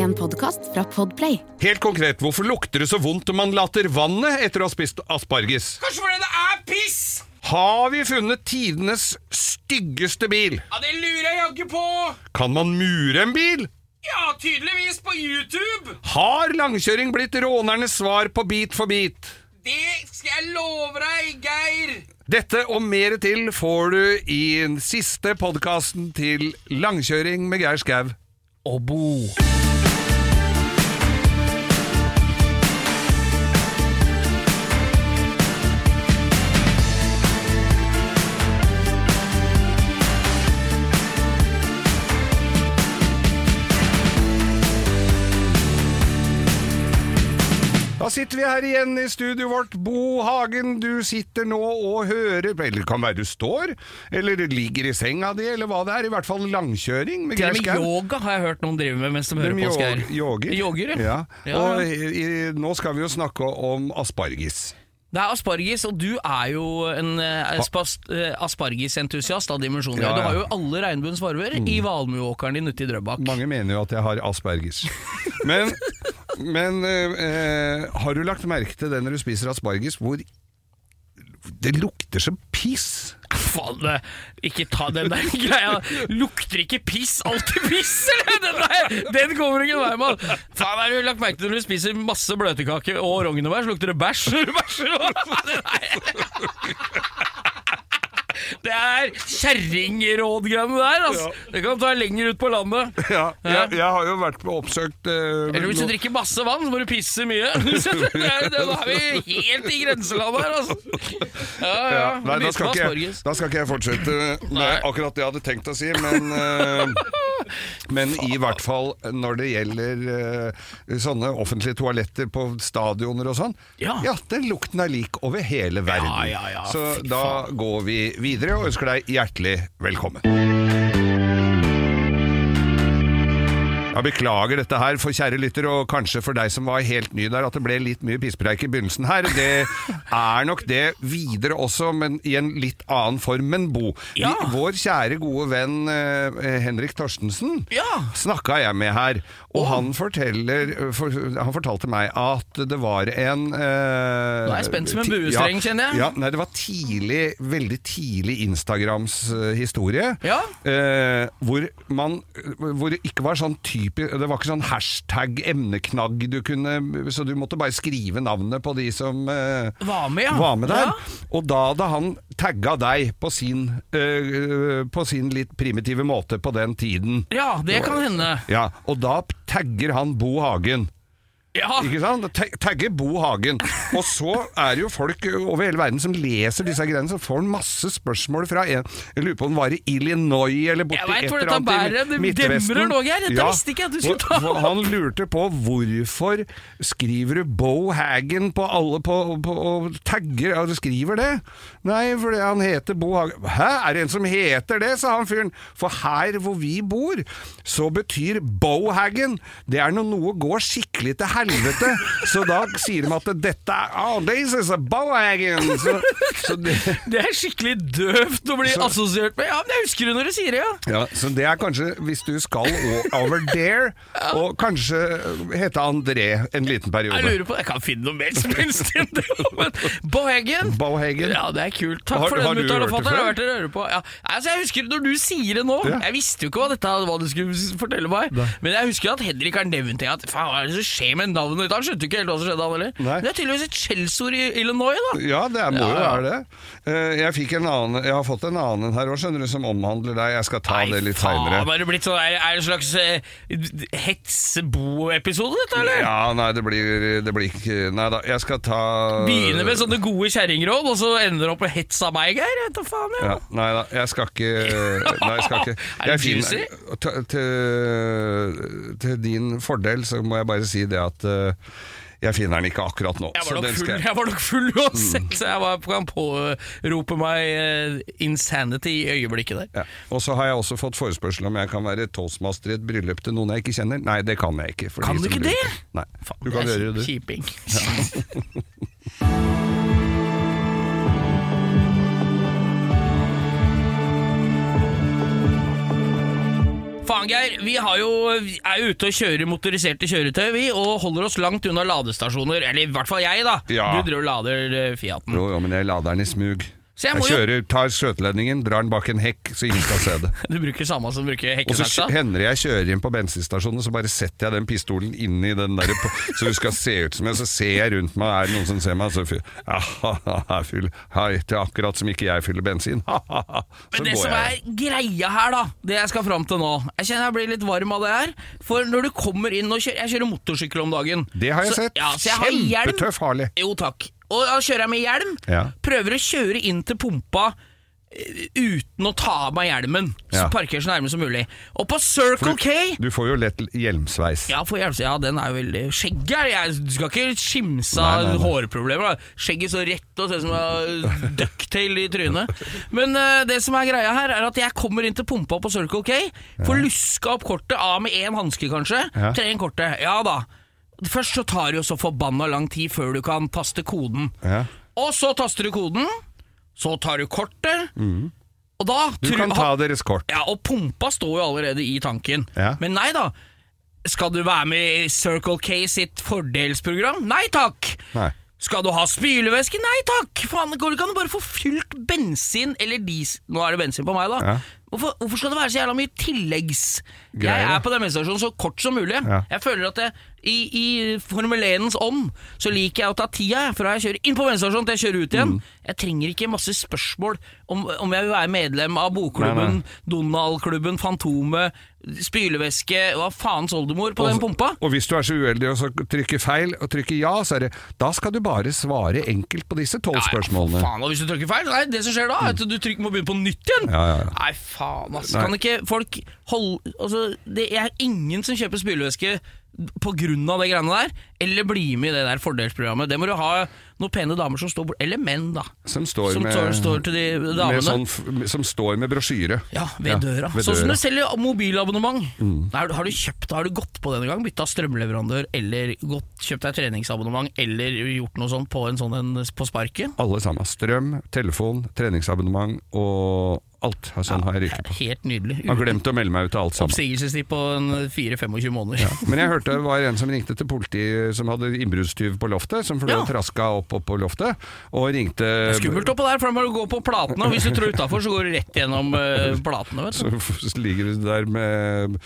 En podkast fra Podplay. Helt konkret, hvorfor lukter det så vondt om man later vannet etter å ha spist asparges? Kanskje fordi det er piss? Har vi funnet tidenes styggeste bil? Ja, det lurer jeg jaggu på. Kan man mure en bil? Ja, tydeligvis på YouTube. Har langkjøring blitt rånernes svar på Bit for bit? Det skal jeg love deg, Geir. Dette og mer til får du i den siste podkasten til Langkjøring med Geir Skau. Og Bo. Da sitter vi her igjen i studioet vårt. Bo Hagen, du sitter nå og hører Eller det kan være du står, eller ligger i senga di, eller hva det er. I hvert fall langkjøring med Geir med Skau. yoga har jeg hørt noen drive med mens de hører De på Geir. yoger. Yoger, ja. ja. Og i, nå skal vi jo snakke om asparges. Det er asparges, og du er jo en eh, eh, aspargesentusiast av dimensjoner. Ja, ja. Du har jo alle regnbuens farger i valmueåkeren din ute i Drøbak. Mange mener jo at jeg har asperges. Men, men eh, eh, har du lagt merke til det når du spiser asparges, hvor det lukter som piss? Faen, ikke ta den der greia. Lukter ikke piss alltid piss, eller? Den, kommer ingen vei med. Faen, har du lagt merke til når du spiser masse bløtkake og rognebær, så lukter det bæsj når du bæsjer? Det er kjerringrådgreiene der, altså. Det kan ta lenger ut på landet. Ja, jeg, jeg har jo vært på oppsøkt eh, Eller hvis du drikker masse vann, så må du pisse mye. Da er vi helt i grenselandet her, altså. Ja, ja. nei, da, skal ikke da skal ikke jeg fortsette med akkurat det jeg hadde tenkt å si, men eh, Men i hvert fall når det gjelder uh, sånne offentlige toaletter på stadioner og sånn, Ja. den lukten er lik over hele verden. Ja, ja, ja, Så da går vi videre og ønsker deg hjertelig velkommen. Jeg beklager dette her for kjære lytter, og kanskje for deg som var helt ny der, at det ble litt mye pisspreik i begynnelsen her. Det er nok det videre også, men i en litt annen form. Men Bo, Ja. vi, vår kjære gode venn eh, Henrik Torstensen Ja. snakka jeg med her, og han forteller for, Han fortalte meg at det var en eh, Nå er jeg spent som en buestreng, ja, kjenner jeg. Ja, nei, det var tidlig, veldig tidlig Instagrams historie. Ja. Eh, hvor man Hvor det ikke var sånn type Det var ikke sånn hashtag emneknagg du kunne Så du måtte bare skrive navnet på de som eh, Var med, ja. var med der. Ja. Og da hadde han tagga deg på sin, eh, på sin litt primitive måte på den tiden. Ja, det kan hende. Ja, og da tagger han Bo Hagen. Ja. Ikke sant? Tagge Bo Hagen. Og så er det jo folk over hele verden som leser disse greiene, så får han masse spørsmål fra en Jeg lurer på om han var i Illinois eller borti et eller annet i. Midtvesten. nå. Dette visste ikke jeg du skulle ta Han lurte på hvorfor skriver du Bo Hagen på alle på, på, og tagger og du skriver det? Nei, fordi han heter Bo Hagen. Hæ, er det en som heter det, sa han fyren. For her hvor vi bor, så betyr Bohagen Det er når noe går skikkelig til helvete. Så da sier de at dette er Oh, this is a Ballhagen! Så, så det, Det er skikkelig døvt å bli Så- assosiert med. Ja, men jeg husker det når du sier det, ja. ja, så det er kanskje hvis du skal over there, og kanskje hete André en liten Jeg periode. lurer på Jeg kan finne noe mer helst enn det. men Bohagen. Bohagen. Ja, det er kult. Takk Har- for den, du mutter'n og fatter'n. Jeg. Ja. Altså, jeg husker når du sier det nå Ja. Jeg visste jo ikke hva dette hva du skulle fortelle meg. Men jeg husker at Henrik har nevnt det. At faen, hva er det som skjer med navnet ditt? Han skjønte ikke helt hva som skjedde, han heller. Nei. Det er tydeligvis et skjellsord i Illinois, da. Ja, det er, må jo Ja, ja. være det. Eh, Jeg, annen, jeg har fått en annen her òg, skjønner du, som omhandler deg. Jeg skal ta det litt seinere. Er det blitt sånn Er, er det en slags uh, hetsbo-episode, dette, eller? Ja, nei, det blir, det blir ikke Nei da, jeg skal ta Begynner med sånne gode kjerringråd, og så ender det opp med hets av meg, Geir. Vet du faen, ja. ja, Nei da, jeg skal ikke Nei, jeg skal ikke. Jeg finner- til, til, til din fordel så må jeg bare si det at eh, jeg finner den ikke akkurat nå. Jeg var, nok full, jeg- var nok full uansett, så jeg var, kan pårope meg uh, insanity i øyeblikket der. ja. Og så har jeg også fått forespørsel om jeg kan være toastmaster i et bryllup til noen jeg ikke kjenner. Nei, det kan jeg ikke. Kan du ikke det? Nei, Faen, du kan det er gjøre det. Kjiping. Faen, Geir. Vi har jo, er jo ute og kjører motoriserte kjøretøy, vi, og holder oss langt unna ladestasjoner. Eller i hvert fall jeg, da. Ja. Du driver og lader eh, Fiaten. Jo, jo, men jeg lader den i smug. Jeg Jeg kjører, tar skjøteledningen, drar den bak en hekk, så ingen skal se det. Du bruker samme som bruker Og så hender jeg kjører inn på bensinstasjonen, så bare setter jeg den pistolen inni den der, så du skal se ut som jeg, så ser jeg rundt meg, er det noen som ser meg, så fyr, ha, fyll, hei, det er akkurat som ikke jeg fyller bensin, ha-ha-ha. Men det som er greia her, da, det jeg skal fram til nå Jeg kjenner jeg blir litt varm av det her. For når du kommer inn og kjører Jeg kjører motorsykkel om dagen. Det har jeg Så- sett. Ja, så jeg. Kjempetøff Harley. Jo, takk. Og da kjører jeg med hjelm. Ja. Prøver å kjøre inn til pumpa eh, uten å ta av meg hjelmen. Så Ja. parkerer så nærme som mulig. Og på Circle K Du får jo lett hjelmsveis. ja, for hjelm, ja, den er jo veldig Skjegget er jeg, Du skal ikke skimse av hårproblemer. da. Skjegget så rett og ser ut som jeg har ducktail i trynet. Men uh, det som er greia her, er at jeg kommer inn til pumpa på Circle K, får luska opp kortet av med én hanske, kanskje. Ja. Trenger kortet. Ja da. Først så tar det jo så forbanna lang tid før du kan taste koden. Ja. Og så taster du koden, så tar du kortet, og da Mm. Du kan ta deres kort. ja, og pumpa står jo allerede i tanken. Ja. Men nei da. Skal du være med i Circle K sitt fordelsprogram? Nei takk! Nei. Skal du ha spylevæske? Nei takk! Faen, går det ikke an å bare få fylt bensin eller diesel Nå er det bensin på meg, da. Ja. Hvorfor, hvorfor skal det være så jævla mye tilleggs... Greier, Jeg er på den bensinstasjonen så kort som mulig. Ja. Jeg føler at jeg, i, i Formel 1-ens ånd så liker jeg å ta tida fra jeg kjører inn på bensinstasjonen til jeg kjører ut igjen. Mm. Jeg trenger ikke masse spørsmål om, om jeg vil være medlem av bokklubben, Donald-klubben, Fantomet, spylevæske, hva faens oldemor på den pumpa. Og hvis du er så uheldig og så trykker feil og trykker ja, så er det Da skal du bare svare enkelt på disse tolv spørsmålene. Faen, og hvis du trykker feil, nei, det som skjer da, er at du trykker, må begynne på nytt igjen. Ja, ja, ja. Nei, faen, ass. Nei. Kan ikke folk holde Altså, det er ingen som kjøper spylevæske på grunn av det greiene der, eller bli med i det der fordelsprogrammet. Det må du ha noen pene damer som står bort Eller menn, da. Som står Som med, står, står til de damene. med sånn, som står med brosjyre. Ja, ved Ja, døra. ved sånn som døra. Mm. du selger mobilabonnement. Har, du- har du kjøpt, har du gått på denne gang, bytta strømleverandør, eller gått, kjøpt deg treningsabonnement, eller gjort noe sånt på en sånn en på sparket? Alle sammen. Strøm, telefon, treningsabonnement og alt. Sånn har jeg ryket på. Helt nydelig. Jeg har glemt å melde meg ut av alt sammen. Oppsigelsestid på 4-25 måneder. Men jeg hørte det var en som ringte til politiet som hadde innbruddstyv på loftet, som fløy Ja. og traska opp, opp på loftet, og ringte Skummelt oppå der, for da må du gå på platene. Og hvis du trår utafor, så går du rett gjennom uh, platene. vet du. Så ligger du der med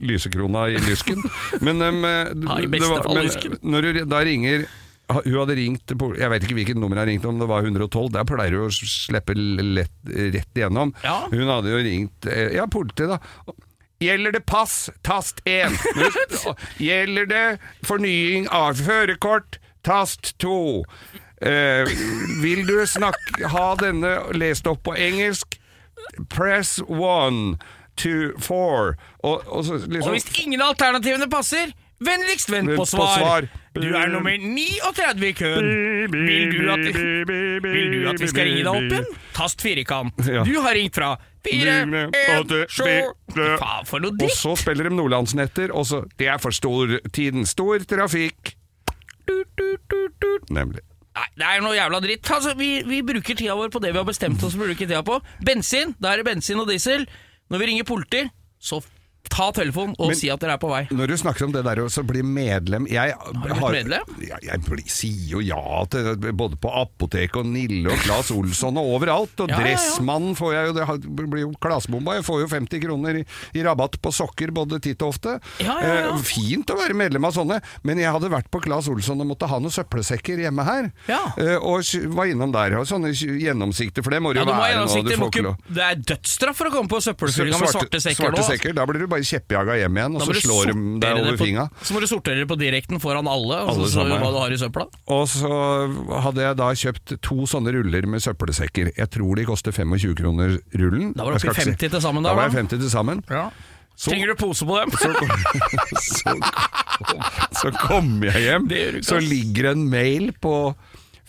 lysekrona i lysken. Men, um, Ja, i det beste fall lysken. når du da ringer hun hadde ringt Jeg vet ikke hvilket nummer hun har ringt, om det var 112. Der pleier hun å slippe lett, rett igjennom. Ja. Hun hadde jo ringt eh, Ja, politiet, da. Gjelder det pass, tast 1. Gjelder det fornying av førerkort, tast 2. Eh, vil du snakke, ha denne lest opp på engelsk? Press 1, 2, 4 og, og så liksom Og hvis ingen av alternativene passer, vennligst vent på svar. på svar. Du er nummer 39 i køen. Vil du at vi, vil du at vi skal ringe deg opp igjen? Tast firkant. Du har ringt fra 4, 1, 7 Faen, for noe Og så spiller de Nordlandsnetter, og så Det er for stor tiden. Stor trafikk. Nemlig. Nei, det er noe jævla dritt. Altså, vi, vi bruker tida vår på det vi har bestemt oss for å bruke tida på. Bensin, da er det bensin og diesel. Når vi ringer politi, så ta telefonen og Men- si at dere er på vei. Når du snakker om det der å så bli medlem Jeg har, medlem? Jeg, jeg blir, sier jo ja til både på apoteket og Nille og Claes Olsson og overalt. Og Ja, ja. Får jeg jo, det har- blir jo klasebomba. Jeg får jo 50 kroner i, i rabatt på sokker både titt og ofte. Ja, ja. Eh, fint å være medlem av sånne, men jeg hadde vært på Claes Olsson og måtte ha noen søppelsekker hjemme her. Ja. Eh, og var innom der. Og sånne gjennomsiktige, for det må det jo være nå. Det, er dødsstraff for å komme på søppelfyllinga med svarte sekker svarte altså. sekker. Da blir du bare kjeppjaga hjem igjen, og så slår de deg over fingra. Så må du sortere det på direkten foran alle, og Alle så ser du hva du har i søpla. Og så hadde jeg da kjøpt to sånne ruller med søppelsekker. Jeg tror de koster 25 kroner rullen. Da var det oppi 50 si- til sammen Da da var jeg 50 til sammen. Så, Trenger du pose på dem? så, så, kom, så kom jeg hjem, så ligger en mail på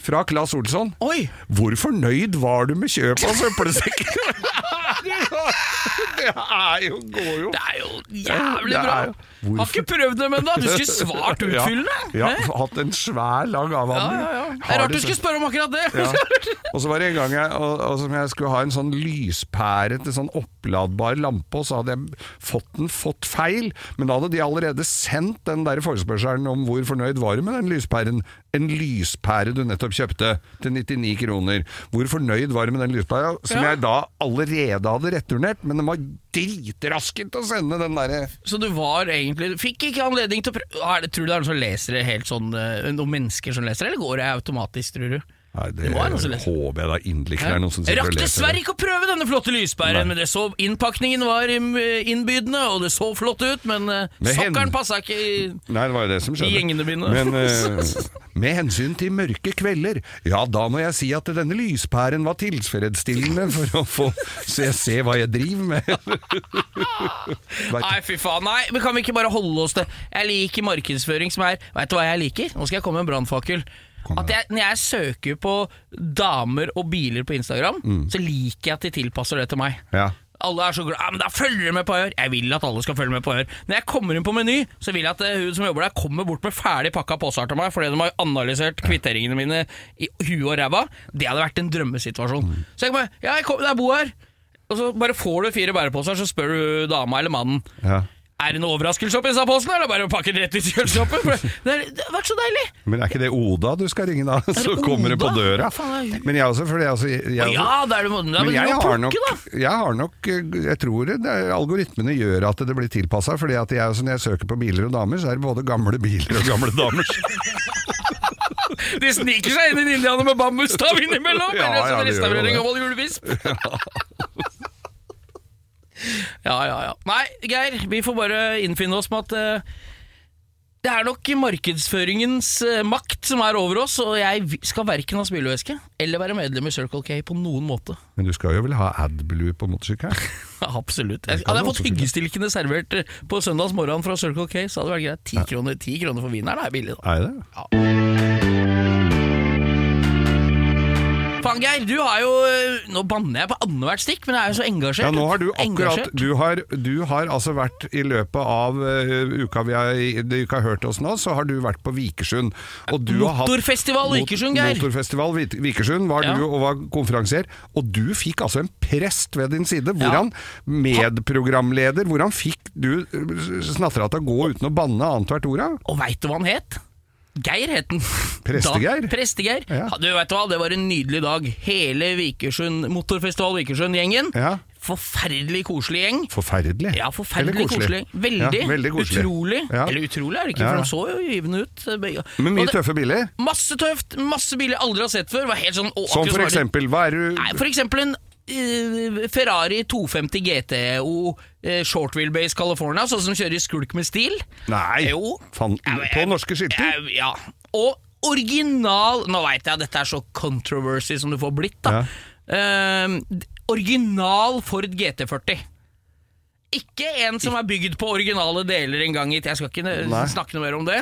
fra Claes Olsson. Oi! Hvor fornøyd var du med kjøpet av søppelsekker? det er jo, går jo Det er jo jævlig bra! Jo- Har ikke prøvd det, men da! Du skulle svart utfyllende! Ja, ja, hatt en svær, lang ja, avhandling. ja, ja. Det er rart du skulle spørre om akkurat det! Ja. Og så var det en gang jeg, og, og som jeg skulle ha en sånn lyspære til sånn oppladbar lampe, og så hadde jeg fått den fått feil, men da hadde de allerede sendt den der forespørselen om hvor fornøyd var du med den lyspæren. En lyspære du nettopp kjøpte til 99 kroner. Hvor fornøyd var du med den lyspæra, som Ja. jeg da allerede hadde returnert, men den var dritrasken til å sende den derre Så du var egentlig Fikk ikke anledning til å prøve Tror du det er noen som leser det helt sånn eh, Noen mennesker som leser det, eller går det automatisk, tror du? Nei, det, Det var noen som håper jeg da inderlig ikke det er noen som Jeg sitter og rakk leser dessverre det. ikke å prøve denne flotte lyspæren, Nei. men det så innpakningen var im- innbydende, og det så flott ut, men uh, Med hen- sokkeren passa ikke i Nei, det var jo det som skjedde. I gjengene mine. Men eh, med hensyn til mørke kvelder, ja da må jeg si at denne lyspæren var tilfredsstillende for å få se, se hva jeg driver med. Nei, fy faen. Nei, men kan vi ikke bare holde oss til Jeg liker markedsføring som er Vet du hva jeg liker? Nå skal jeg komme med en brannfakkel. Kom At jeg, når jeg søker på damer og biler på Instagram, så liker jeg at de tilpasser det til meg. ja. Alle er så glad, ja, men da følger de med på Hør. Jeg vil at alle skal følge med på Hør. Når jeg kommer inn på Meny, så vil jeg at eh, hun som jobber der, kommer bort med ferdig pakka poser til meg, fordi de har analysert kvitteringene mine i huet og ræva. Det hadde vært en drømmesituasjon. Så jeg kommer, Ja, jeg kommer, jeg bor her. Og så bare får du fire bæreposer, så spør du dama eller mannen. ja. Er det noe overraskelse oppi disse posene, eller bare å pakke den rett i kjøleskapet? Det, har vært så deilig! Men er ikke det Oda du skal ringe da? Så kommer det på døra. Men jeg også, fordi jeg også, jeg, Å ja, det er det da Men jeg har, nok, jeg har nok eh, Jeg tror det, det er, algoritmene gjør at det blir tilpassa. Fordi at jeg, når jeg søker på biler og damer, så er det både gamle biler og gamle damer. De sniker seg inn i indianer med bambusstav innimellom! Ja, eller ja, som det gjør restaurerer det. en gammel julevisp! ja, ja, ja. ja. Nei, Geir, vi får bare innfinne oss med at uh, det er nok markedsføringens uh, makt som er over oss, og jeg skal verken ha spylevæske eller være medlem i Circle K på noen måte. Men du skal jo vel ha AdBlue på motorsykkelen? Absolutt. Jeg, hadde jeg fått hyggestilkene servert på på søndagsmorgen fra Circle K, så hadde det vært greit. Ti kroner, 10 kroner for vineren er billig, da. Er det det? Faen, Geir, du har jo eh, Nå banner jeg på annethvert stikk, men jeg er jo så engasjert. Ja, nå har du akkurat. Du har, du har altså vært i løpet av uh, uka vi har, du ikke har hørt oss nå, så har du vært på Vikersund. Og du har hatt- Motorfestival Vikersund, Geir. Motorfestival Vik- Vikersund var Ja. du og var konferansier. Og du fikk altså en prest ved din side. Hvor Ja. han, medprogramleder, hvor han fikk du å gå uten å banne annethvert ord? Og veit du hva han het? Geir het han. Prestegeir? Prestegeir. Ja. Du vet hva, Det var en nydelig dag. Hele Vikersund, Motorfestival Vikersund-gjengen. Ja. Forferdelig koselig gjeng. Forferdelig. Ja, forferdelig koselig. koselig. Veldig. Ja, veldig koselig. Utrolig. Eller utrolig er det ikke, for de så jo givende ut. Men mye det- tøffe biler. Masse tøft, masse biler jeg aldri har sett før. Var helt sånn, å, Som for eksempel, hva er du Nei, for eksempel en eh, Ferrari 250 GTO uh, Short Wheelbase California, sånn som kjører i skulk med stil. Nei, Jo. fan, på norske skilter? Ja. Og original Nå veit jeg at dette er så controversy som du får blitt, da. Eh, original Ford GT40. Ikke en som er bygd på originale deler en gang i Jeg skal ikke Nei. snakke noe mer om det.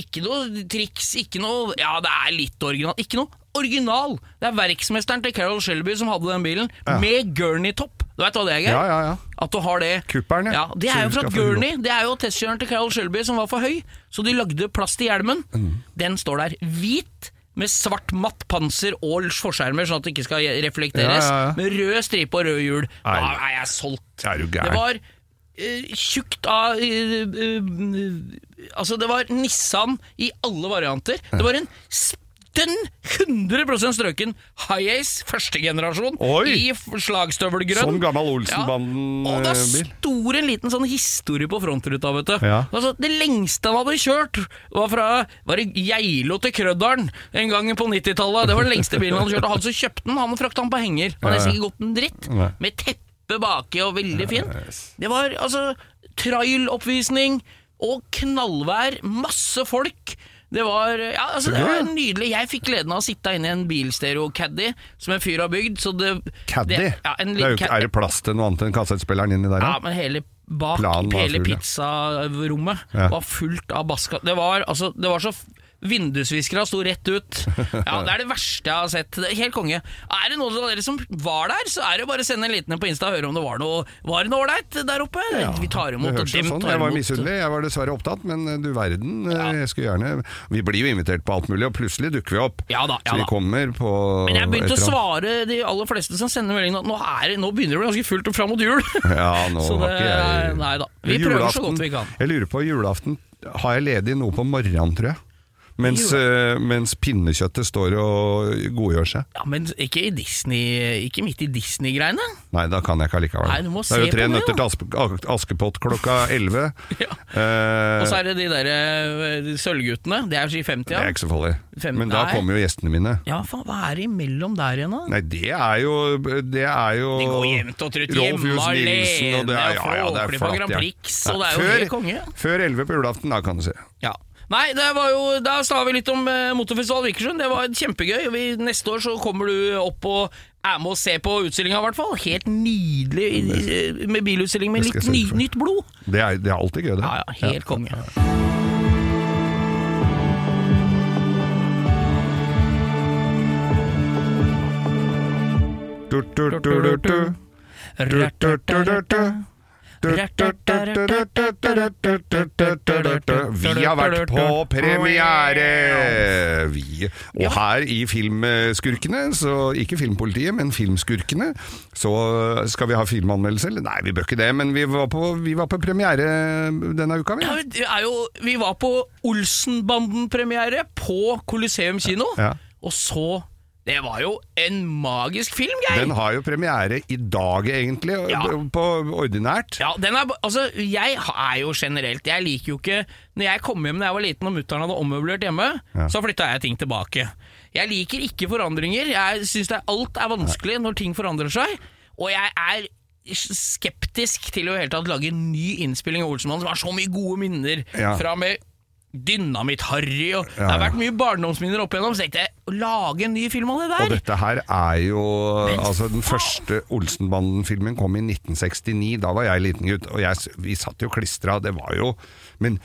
Ikke noe triks, ikke noe Ja, det er litt original. Ikke noe original! Det er verksmesteren til Carol Shelby som hadde den bilen, Ja. med Gurney-topp. Du veit hva det er, Geir? Ja, ja, ja. At du har det. Kupperen, ja. ja. Det er jo fra Gurney. Det er jo testkjøreren til Carol Shelby som var for høy, så de lagde plass til hjelmen. Mm. Den står der. Hvit. Med svart matt panser og forskjermer, sånn at det ikke skal reflekteres. Ja, ja. Med rød stripe og rød hjul. Da er jeg solgt. Er? Det var uh, tjukt av uh, uh, Altså, det var Nissan i alle varianter. Det var en stønn 100 strøken high-ace, første generasjon, Oi! i slagstøvelgrønn. Sånn gammel Og da Olsenbanden-bil. sto en liten sånn historie på frontruta, vet du. Ja. Altså, det lengste han hadde kjørt, var fra var det Geilo til Krøddalen en gang på 90-tallet. Det var den lengste bilen han hadde kjørt. Og han som kjøpte den, han frakta den på henger. Han hadde Ja, ja. nesten ikke gått en dritt. Nei. Med teppe baki og veldig fin. Det var altså trailoppvisning og knallvær. Masse folk. Det var, ja, altså, det var nydelig. Jeg fikk gleden av å sitte inne i en bilstereo-caddy som en fyr har bygd. Så det, Caddy? Det, ja, en Det er, jo, ikke- er det plass til noe annet enn kassettspilleren inni der? ja, men hele bak Planen hele pizzarommet Ja. var fullt av baska... Det var, altså, det var så Vindusviskere sto rett ut. Ja, Det er det verste jeg har sett. Det helt konge. Er det noen av dere som var der, så er det bare å sende en liten en på Insta og høre om det var noe Var det noe ålreit der oppe. Vi tar imot og dem sånn. tar Jeg var misunnelig, jeg var dessverre opptatt, men eh, du verden. Ja. Jeg skulle gjerne Vi blir jo invitert på alt mulig, og plutselig dukker vi opp. Ja da, ja så vi kommer på Men jeg begynte å svare de aller fleste som sender melding at nå, er, det- nå begynner det å bli ganske fullt fram mot jul. Ja, nå Så har ikke jeg nei da. Vi prøver så godt vi kan. Jeg lurer på, julaften har jeg ledig noe på morgenen, tror jeg. Mens, eh, mens pinnekjøttet står og godgjør seg. Ja, Men ikke i Disney Ikke midt i Disney-greiene. Nei, da kan jeg ikke allikevel. Nei, du må se det er jo tre det, nøtter til Askepott klokka elleve. Ja. Eh, Og så er det de der eh, sølvguttene. Det er i det 50-a. er ikke så farlig. Men da kommer jo gjestene mine. Ja, faen, hva er det imellom der igjen, da? Nei, det er jo Det er jo De går jevnt og trutt hjemme alene og det er, ja, ja, det er flatt, ja. Prix, og det er jo helt konge. Før elleve på julaften, da kan du se. Ja. Nei, det var jo, da sa vi litt om eh, Motorfestival Vikersund. Det var kjempegøy. Vi, neste år så kommer du opp og er med og ser på utstillinga, i hvert fall. Helt nydelig i- med bilutstilling med litt ny, nytt blod. Det er, det er alltid gøy, det. Ja, ja, helt konge. Du, du, du, du, du. Vi har vært på premiere! Vi. Og her i Filmskurkene, så ikke Filmpolitiet, men Filmskurkene, så skal vi ha filmanmeldelse. Nei, vi bør ikke det, men vi var på, vi var på premiere denne uka, vi. Ja, jo, vi var på Olsenbanden-premiere på Coliseum kino, og så Det var jo en magisk film, Geir! Den har jo premiere i dag, egentlig, Ja. på ordinært. Ja, den er, altså, jeg er jo generelt Jeg liker jo ikke Når jeg kom hjem da jeg var liten og mutter'n hadde ommøblert hjemme, Ja. så flytta jeg ting tilbake. Jeg liker ikke forandringer. Jeg syns alt er vanskelig når ting forandrer seg. Og jeg er skeptisk til å i hele tatt lage en ny innspilling av Olsenmannen som har så mye gode minner Ja. fra med Dynamitt-Harry og Det har vært mye barndomsminner opp igjennom, så tenkte jeg å lage en ny film av det der! Og dette her er jo Altså, den første Olsenbanden-filmen kom i 1969. Da var jeg liten gutt, og jeg, vi satt jo klistra. Det var jo Men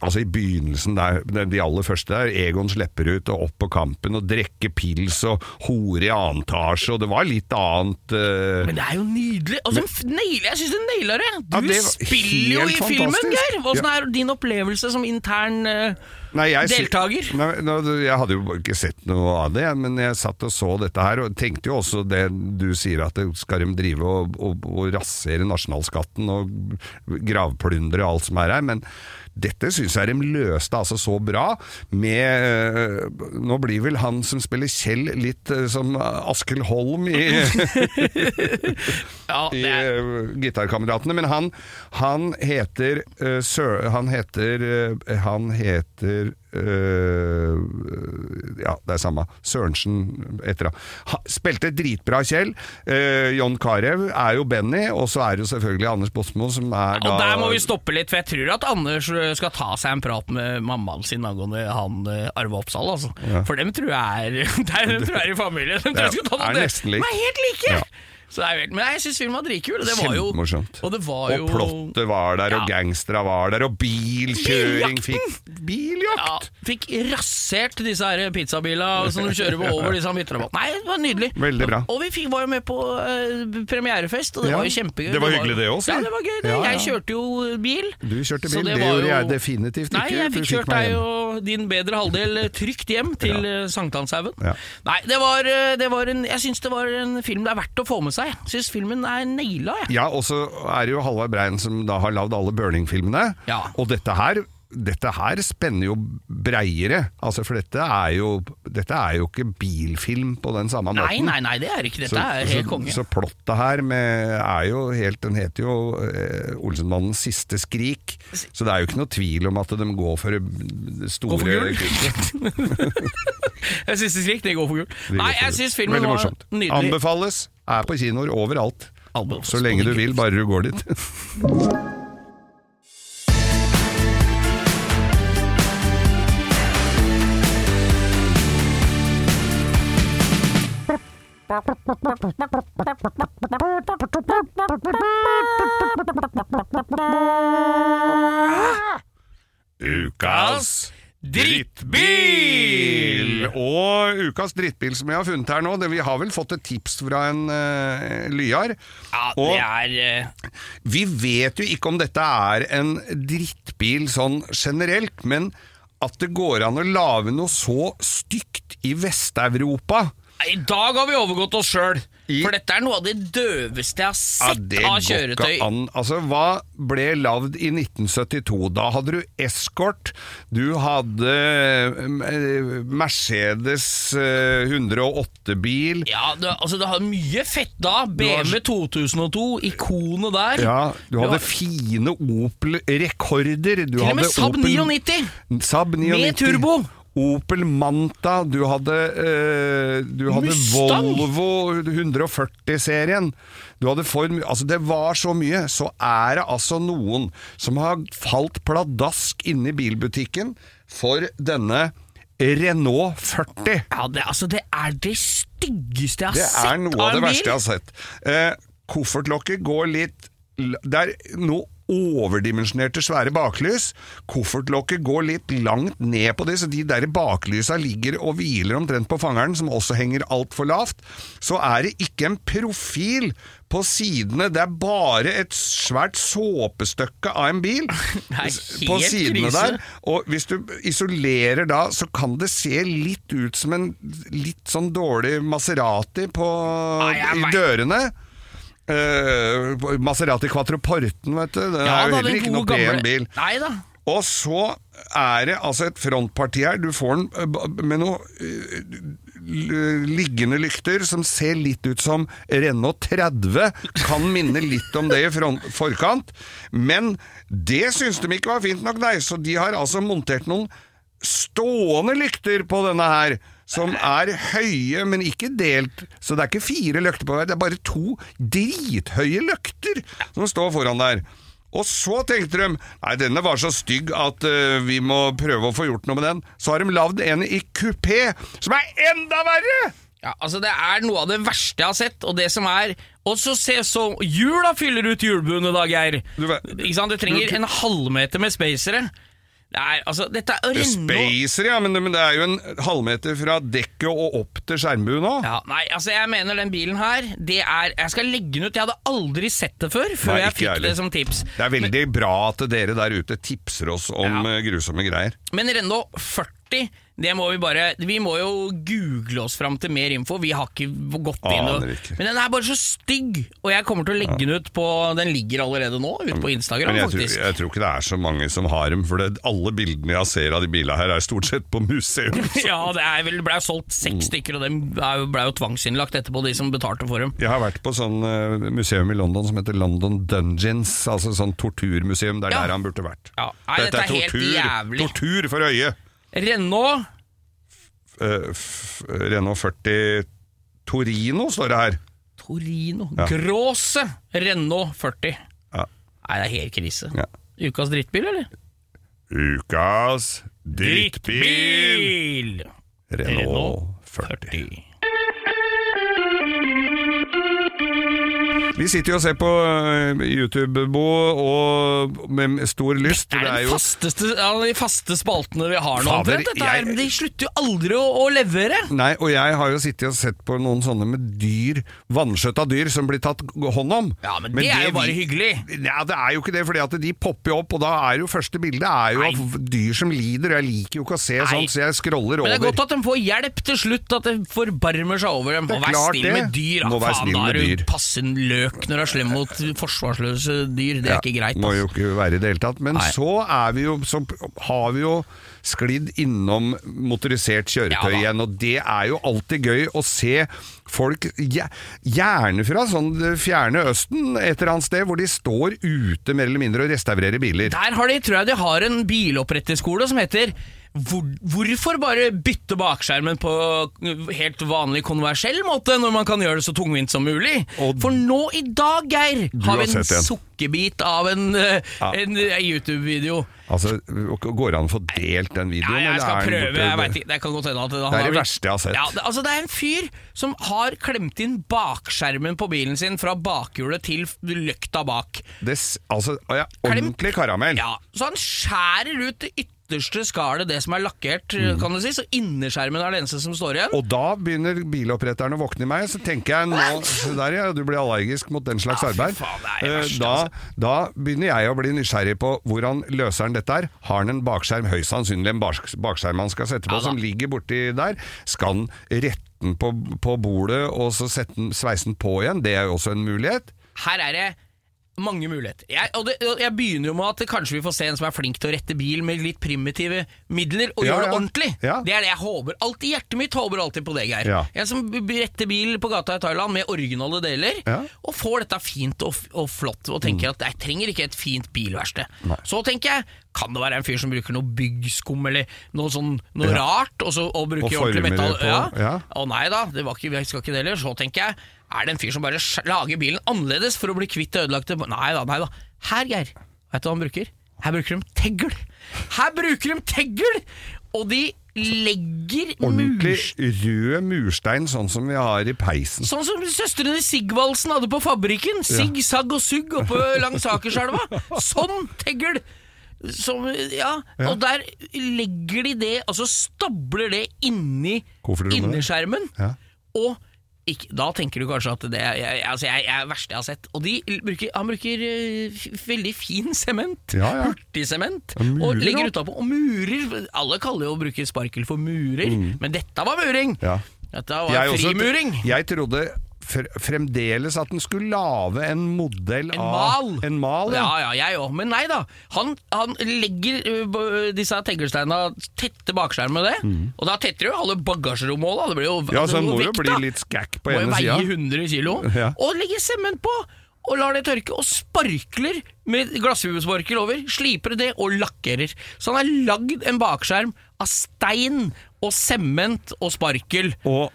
altså, i begynnelsen der, de aller første der, Egon slipper ut og opp på kampen og drikker pils og hore i annen etasje, og det var litt annet uh... Men det er jo nydelig! Altså, nail, jeg syns du naila det! Du Ja, det var spiller jo i fantastisk. filmen. Geir! Åssen er din opplevelse som intern uh... Nei, jeg deltaker? Nei, nei, jeg hadde jo ikke sett noe av det, men jeg satt og så dette her, og tenkte jo også det du sier, at skal de drive og, og, og rasere nasjonalskatten og gravplyndre alt som er her, men dette syns jeg de løste altså så bra, med øh, Nå blir vel han som spiller Kjell litt øh, som Askild Holm i Ja, i eh, Gitarkameratene, men han, han heter eh. Han heter eh, Han heter eh, Ja, det er samme. Sørensen etter han. Spilte dritbra, Kjell. Eh, John Carew er jo Benny, og så er det jo selvfølgelig Anders Bosmo som er da og der må vi stoppe litt, for jeg tror at Anders skal ta seg en prat med mammaen sin angående han Arve Oppsal. Altså. For dem tror jeg er der, tror jeg er i familie. Dem tror jeg skal ta er nesten lik. De er helt like! Ja. Helt, men jeg syns filmen var dritkul. Det var jo, Kjempemorsomt. og det var jo Og plottet var der, og Ja. gangstere var der, og bilkjøring Biljakten! fikk Biljakt! ja, Fikk rasert disse her pizzabilene som du kjører på over disse midtrabattene. Nei, det var nydelig. Veldig bra. Og vi fikk, var jo med på uh, premierefest, og det Ja. var jo kjempegøy. Det var hyggelig det også, Ja, det var gøy. Det. Jeg kjørte jo bil. Du kjørte bil, det det, gjorde jo- jeg definitivt ikke. Nei, jeg fikk kjørt deg og din bedre halvdel trygt hjem til ja. Sankthanshaugen. Ja. Nei, det var, eh, det var en Jeg syns det var en film det er verdt å få med seg. Jeg syns filmen er naila, jeg. Ja, og så er det jo Halvard Brein som da har lagd alle Burning-filmene. Ja. Og dette her, dette her spenner jo breiere. Altså, for dette er jo, dette er jo ikke bilfilm på den samme Nei, måten. nei, nei, det er ikke. Dette Så, er helt konge. så plottet her med, er jo helt Den heter jo eh, Olsenmannens siste skrik. Så det er jo ikke noe tvil om at de går for store Går for gull. Jeg syns det skrik, det går for gull. Nei, jeg syns filmen var nydelig. Anbefales. Er på kinoer overalt. Anbefales Så lenge du vil, bare du går dit. Ukas drittbil! Og ukas drittbil som jeg har funnet her nå, det, vi har vel fått et tips fra en uh, lyar. Ja, Og- det er uh... Vi vet jo ikke om dette er en drittbil sånn generelt, men at det går an å lage noe så stygt i Vest-Europa I dag har vi overgått oss sjøl. For dette er noe av det døveste jeg har sett ja, av kjøretøy. Altså, hva ble lagd i 1972? Da hadde du Escort, du hadde eh, Mercedes eh, 108-bil. Ja, du, altså det hadde mye fett da. BMW 2002, ikonet der. Ja, du hadde fine Opel-rekorder. Du Til og med Saab Opel- 99. Saab 99. Med turbo. Opel Manta, du hadde, eh, du hadde Volvo 140-serien. Du hadde Ford Altså, det var så mye. Så er det altså noen som har falt pladask inne i bilbutikken for denne Renault 40. Ja, det, altså, det er det styggeste jeg har sett Det er noe av av det verste jeg har sett. Eh, koffertlokket går litt Det er noe overdimensjonerte svære baklys. Koffertlokket går litt langt ned på det, så de der baklysa ligger og hviler omtrent på fangeren, som også henger altfor lavt. Så er det ikke en profil på sidene, det er bare et svært såpestykke av en bil på sidene krise. der. Og hvis du isolerer da, så kan det se litt ut som en litt sånn dårlig Maserati på, jeg i dørene. Eh, Maserati Quattroporten, vet du. Den Ja, er jo heller ikke noe pen bil. Nei da. Og så er det altså et frontparti her. Du får den eh, med noe eh, liggende lykter som ser litt ut som Renault 30. Kan minne litt om det i forkant. Men det syns de ikke var fint nok, nei. Så de har altså montert noen stående lykter på denne her. Som er høye, men ikke delt. Så det er ikke fire løkter på hver, det er bare to drithøye løkter som står foran der. Og så tenkte de nei, denne var så stygg at uh, vi må prøve å få gjort noe med den. Så har de lagd en i kupé, som er enda verre! Ja, altså Det er noe av det verste jeg har sett. Og det som er Og så se så Jula fyller ut hjulbuene da, Geir. Du vet- Ikke sant? Du trenger en halvmeter med spacere. Det er, altså, dette er Renault Spacer, ja, men, men det er jo en halvmeter fra dekket og opp til skjermbuen òg. ja, Nei, altså jeg mener den bilen her Det er Jeg skal legge den ut. Jeg hadde aldri sett det før, før Nei, jeg fikk ærlig. det som tips. Det er veldig bra at dere der ute tipser oss om Ja. eh, grusomme greier. Men Renault 40 det må vi bare Vi må jo google oss fram til mer info. Vi har ikke gått inn og Men den er bare så stygg, og jeg kommer til å legge den ut på Den ligger allerede nå ute på Instagram, jeg jeg tror, jeg tror ikke det er så mange som har dem, for det, alle bildene jeg ser av de bilene her, er stort sett på museum. Ja, det er vel, ble solgt seks stykker, og dem er ble jo tvangsinnlagt etterpå, de som betalte for dem. Jeg har vært på sånn eh, museum i London som heter London Dungeons, altså sånn torturmuseum. Det er Ja. der han burde vært. Ja. Nei, dette er helt jævlig. Tortur for øyet! Renault Eh, Renault 40 Torino står det her. Torino Gråse Renault 40. Ja. Nei, det er helt krise. Ja. Ukas drittbil, eller? Ukas drittbil! Renault 40. Vi sitter jo og ser på eh, YouTube, Bo, og med stor lyst. Det er, Det er jo fasteste, de faste spaltene vi har nå. Fader. Dette er, jeg- de slutter jo aldri å, å levere. Nei, og jeg har jo sittet og sett på noen sånne med dyr, vanskjøtta dyr, som blir tatt hånd om. Ja, men det er jo bare hyggelig. Ja, det er jo ikke det, fordi at de popper jo opp, og da er jo første bildet er jo Nei. av dyr som lider, jeg liker jo ikke å se sånn, så jeg scroller over. Men det er godt at de får hjelp til slutt, at det forbarmer seg over dem. Det er Og vær snill det. med dyr. Være faen, da er du dyr. passe løk når du er slem mot forsvarsløse dyr. Det er Ja, ikke greit. Må jo ikke være i det hele tatt. Men Nei. så er vi jo Så har vi jo sklidd innom motorisert kjøretøy Ja igjen, og det er jo alltid gøy å se folk, gjerne fra sånn fjerne østen, et eller annet sted, hvor de står ute mer eller mindre og restaurerer biler. Der har de, tror jeg de har en biloppretterskole som heter hvor, Hvorfor bare bytte bakskjermen på helt vanlig konversiell måte, når man kan gjøre det så tungvint som mulig? Og- For nå i dag, Geir, har vi en en. sukkerbit av en, eh, Ja. en eh, YouTube-video. Altså, Går det an å få delt den Ja, videoen? jeg eller skal prøve. Jeg vet ikke, Det kan godt hende at Det, Det er det verste jeg har sett. Ja, det, altså det er en fyr som har klemt inn bakskjermen på bilen sin fra bakhjulet til løkta bak. Des, altså, ja, ordentlig karamell. Ja, Så han skjærer ut det ytterste skallet det som er lakkert, Mm. kan du si. Så innerskjermen er det eneste som står igjen. Og da begynner biloppretteren å våkne i meg, så tenker jeg nå Se der, ja, du blir allergisk mot den slags Ja, arbeid. faen, er det Eh, da, altså. da begynner jeg å bli nysgjerrig på hvordan løser han dette her. Har han en bakskjerm, høyst sannsynlig en bak- bakskjerm han skal sette på, Ja som ligger borti der? Skal han rette den på, på bordet og så sette den, sveise den på igjen? Det er jo også en mulighet. Her er det mange muligheter. Jeg, og det, og jeg begynner jo med at kanskje vi får se en som er flink til å rette bil med litt primitive midler, og Ja, gjør det ja. ordentlig. Ja. Det er det jeg håper. Alt i hjertet mitt håper alltid på det, Geir. En som retter bil på gata i Thailand med originale deler. Mm. og får dette fint og, og flott, og tenker at jeg trenger ikke et fint bilverksted. Så tenker jeg, kan det være en fyr som bruker noe byggskum eller noe sånn noe rart, og, så, og bruker Og ordentlig metall? på, ja. ja. Å nei da, det var ikke, jeg skal ikke det heller. Så tenker jeg, er det en fyr som bare lager bilen annerledes for å bli kvitt det ødelagte Nei da, nei da. Her, Geir, vet du hva han bruker? Her bruker de tegl. Her bruker de tegl! Og de legger Ordentlig murs... rød murstein, sånn som vi har i peisen. Sånn som søstrene Sigvaldsen hadde på fabrikken. Sigg, sagg og sugg oppe langs Akerselva. Sånn tegl! Som, ja, og der legger de det, altså stabler det inni Koffertrommet. innerskjermen. Ja. Og ikke, da tenker du kanskje at det er, jeg, altså jeg, jeg er det verste jeg har sett. Og de bruker, han bruker eh, veldig fin sement. Ja, ja. Hurtigsement. Ja, og legger utapå. Og murer. Alle kaller jo å bruke sparkel for murer, men dette var muring! Mm. Ja. Dette var Jeg også- Jeg trodde fremdeles at den skulle lage en modell En av mal. En mal, ja. Ja, ja, jeg òg. Men nei da. Han, han legger uh, disse teglsteina tette bakskjermen med det. Og da tetter jo alle bagasjerommet òg. Det blir jo Mm. Ja, så den må jo bli litt skakk på Må jo ene veie sida. 100 kilo. Ja. Og legger sement på! Og lar det tørke, og sparkler med glassfibersparkel over. Sliper det og lakkerer. Så han har lagd en bakskjerm av stein og sement og sparkel. Og,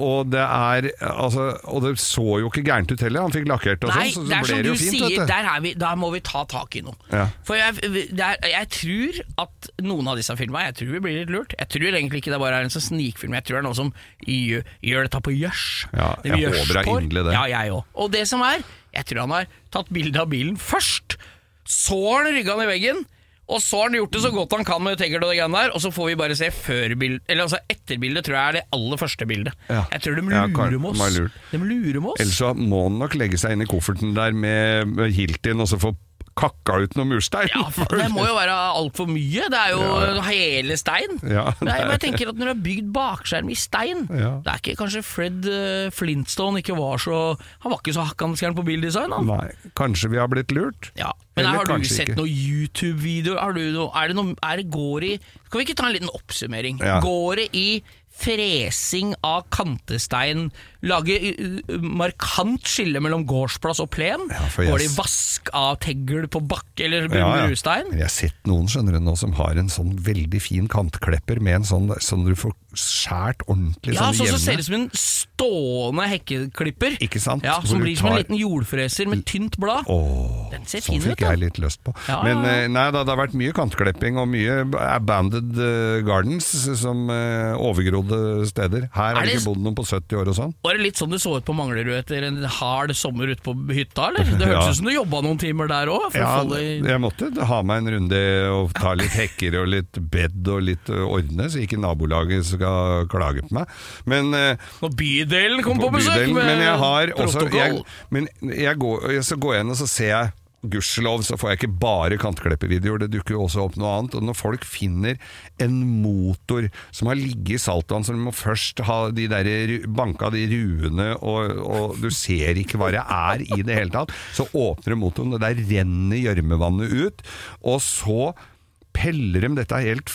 og det er altså, Og det så jo ikke gærent ut heller. Han fikk lakkert og sånn, så, det så ble det jo fint, sier, der, er vi, der må vi ta tak i noe. Ja. For jeg, det er, jeg tror at noen av disse filmene Jeg tror vi blir litt lurt. Jeg tror egentlig ikke det bare er en sånn snikfilm. Jeg tror det er noen som gjør, gjør dette på gjørs. Ja, jeg gjørs håper det er inderlig det. Ja, jeg òg. Og det som er, jeg tror han har tatt bilde av bilen først. Så har han rygga ned i veggen. Og så har han gjort det så godt han kan med tegl og det greiene der, og så får vi bare se førbildet eller altså etterbildet, tror jeg er det aller første bildet. Ja. Jeg tror de lurer med oss. De lurer med oss. Ellers så må han nok legge seg inn i kofferten der med, med Hiltin og så få kakka ut noe murstein. Ja, for det må jo være altfor mye. Det er jo Ja. hele stein. Ja, Nei, men jeg tenker at Når du har bygd bakskjerm i stein Ja. Det er ikke kanskje Fred eh, Flintstone ikke var så Han var ikke så hakkande gæren på bildesign. Han. Nei, kanskje vi har blitt lurt? Ja. Men Eller Har du sett noen YouTube-videoer? Er det noe, er det går i Kan vi ikke ta en liten oppsummering? Går det i fresing av kantestein, lage markant skille mellom gårdsplass og plen? Ja, Går det i vask av tegl på bakke eller Ja, ja. Jeg har sett noen skjønner du nå som har en sånn veldig fin kantklepper med en sånn som du får skjært ordentlig Ja, sånn så, ser det ut som en stående hekkeklipper. Ikke sant? Ja, Som blir som en liten jordfreser med tynt blad. Åh, Den ser sånn fin ut, fikk da. jeg litt lyst på. Ja, Men eh, nei da, det har vært mye kantklipping og mye abandoned eh, gardens som eh, overgrodde steder. Her har det ikke bodd noen på 70 år og sånn. Var det litt sånn det så ut på Manglerud etter en hard sommer ute på hytta, eller? Det hørtes Ja. ut som du jobba noen timer der òg. Ja, jeg måtte ha meg en runde og ta litt hekker og litt bed og litt ordne, så ikke nabolaget skal klage på meg. Men Når bydelen kom på, på besøk bydelen, med men jeg har også protokoll. jeg, Men jeg går, så går jeg inn og så ser jeg Gudskjelov så får jeg ikke bare kantkleppevideoer, det dukker jo også opp noe annet. Og når folk finner en motor som har ligget i saltvann, så du må først ha de der, banka de ruene, og, og du ser ikke hva det er i det hele tatt, så åpner motoren, og der renner gjørmevannet ut. Og så peller dem dette helt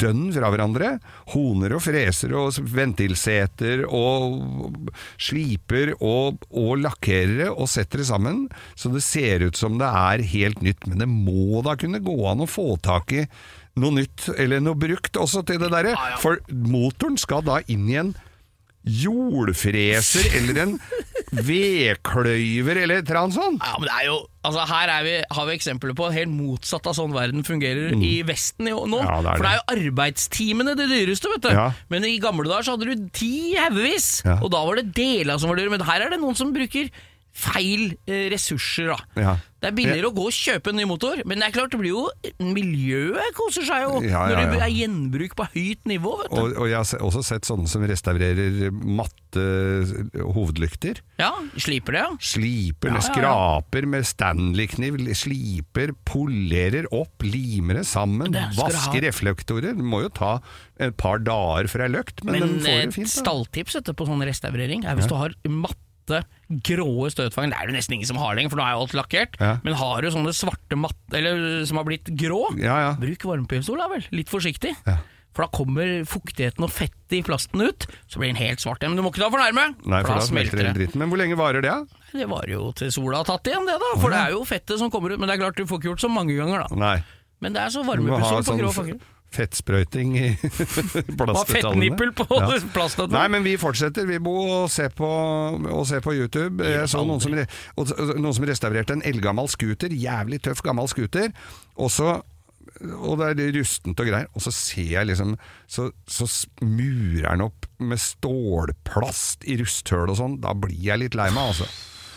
dønn fra hverandre. Honer og freser og ventilseter og sliper og, og lakkerere og setter det sammen, så det ser ut som det er helt nytt. Men det må da kunne gå an å få tak i noe nytt, eller noe brukt også til det derre. For motoren skal da inn i en jordfreser eller en vedkløyver eller et eller annet sånt. Ja, men det er jo Altså Her er vi, har vi eksempler på helt motsatt av sånn verden fungerer i Vesten nå. Mm. Ja, det For det er jo arbeidstimene det dyreste, vet du. Ja. Men i gamle dager så hadde du ti haugevis, Ja. og da var det deler som var dyre. Men her er det noen som bruker feil eh, ressurser, da. Ja. Det er billigere å gå og kjøpe en ny motor, men det er klart det blir jo miljøet koser seg jo Ja, ja, når det er gjenbruk på høyt nivå. vet du. Og, og jeg har også sett sånne som restaurerer matte hovedlykter. Ja, Sliper det, ja. Sliper, Ja, ja, ja. skraper med Stanley-kniv, sliper, polerer opp, limer det sammen, Det vasker reflektorer. Det må jo ta et par dager for ei løkt, men, Men den får jo det fint. et stalltips på sånn restaurering er hvis du har matte, gråe støtfang. Det er det nesten ingen som har lenger, for nå er jo alt lakkert. Ja. Men har du sånne svarte matte, eller som har blitt grå, Ja, ja. bruk varmepistol da vel. Litt forsiktig. Ja. For da kommer fuktigheten og fettet i plasten ut, så blir den helt svart igjen. Men du må ikke ta for nærme, Nei, for da smelter den det. dritten. Men hvor lenge varer det? Det var jo til sola har tatt igjen, det da. For det er jo fettet som kommer ut. Men det er klart du får ikke gjort så mange ganger, da. Nei. Men det er så varmepistol på grå sånn fanger. Fettsprøyting i plastdetaljene. fettnippel på Ja. plastdetaljene! Nei, men vi fortsetter, vi Bo, og ser på, og ser på YouTube. Jeg så noen som, noen som restaurerte en eldgammel scooter, jævlig tøff gammel scooter, og så og det er rustent og greier, og så ser jeg liksom Så, så murer den opp med stålplast i rusthøl og sånn. Da blir jeg litt lei meg, altså.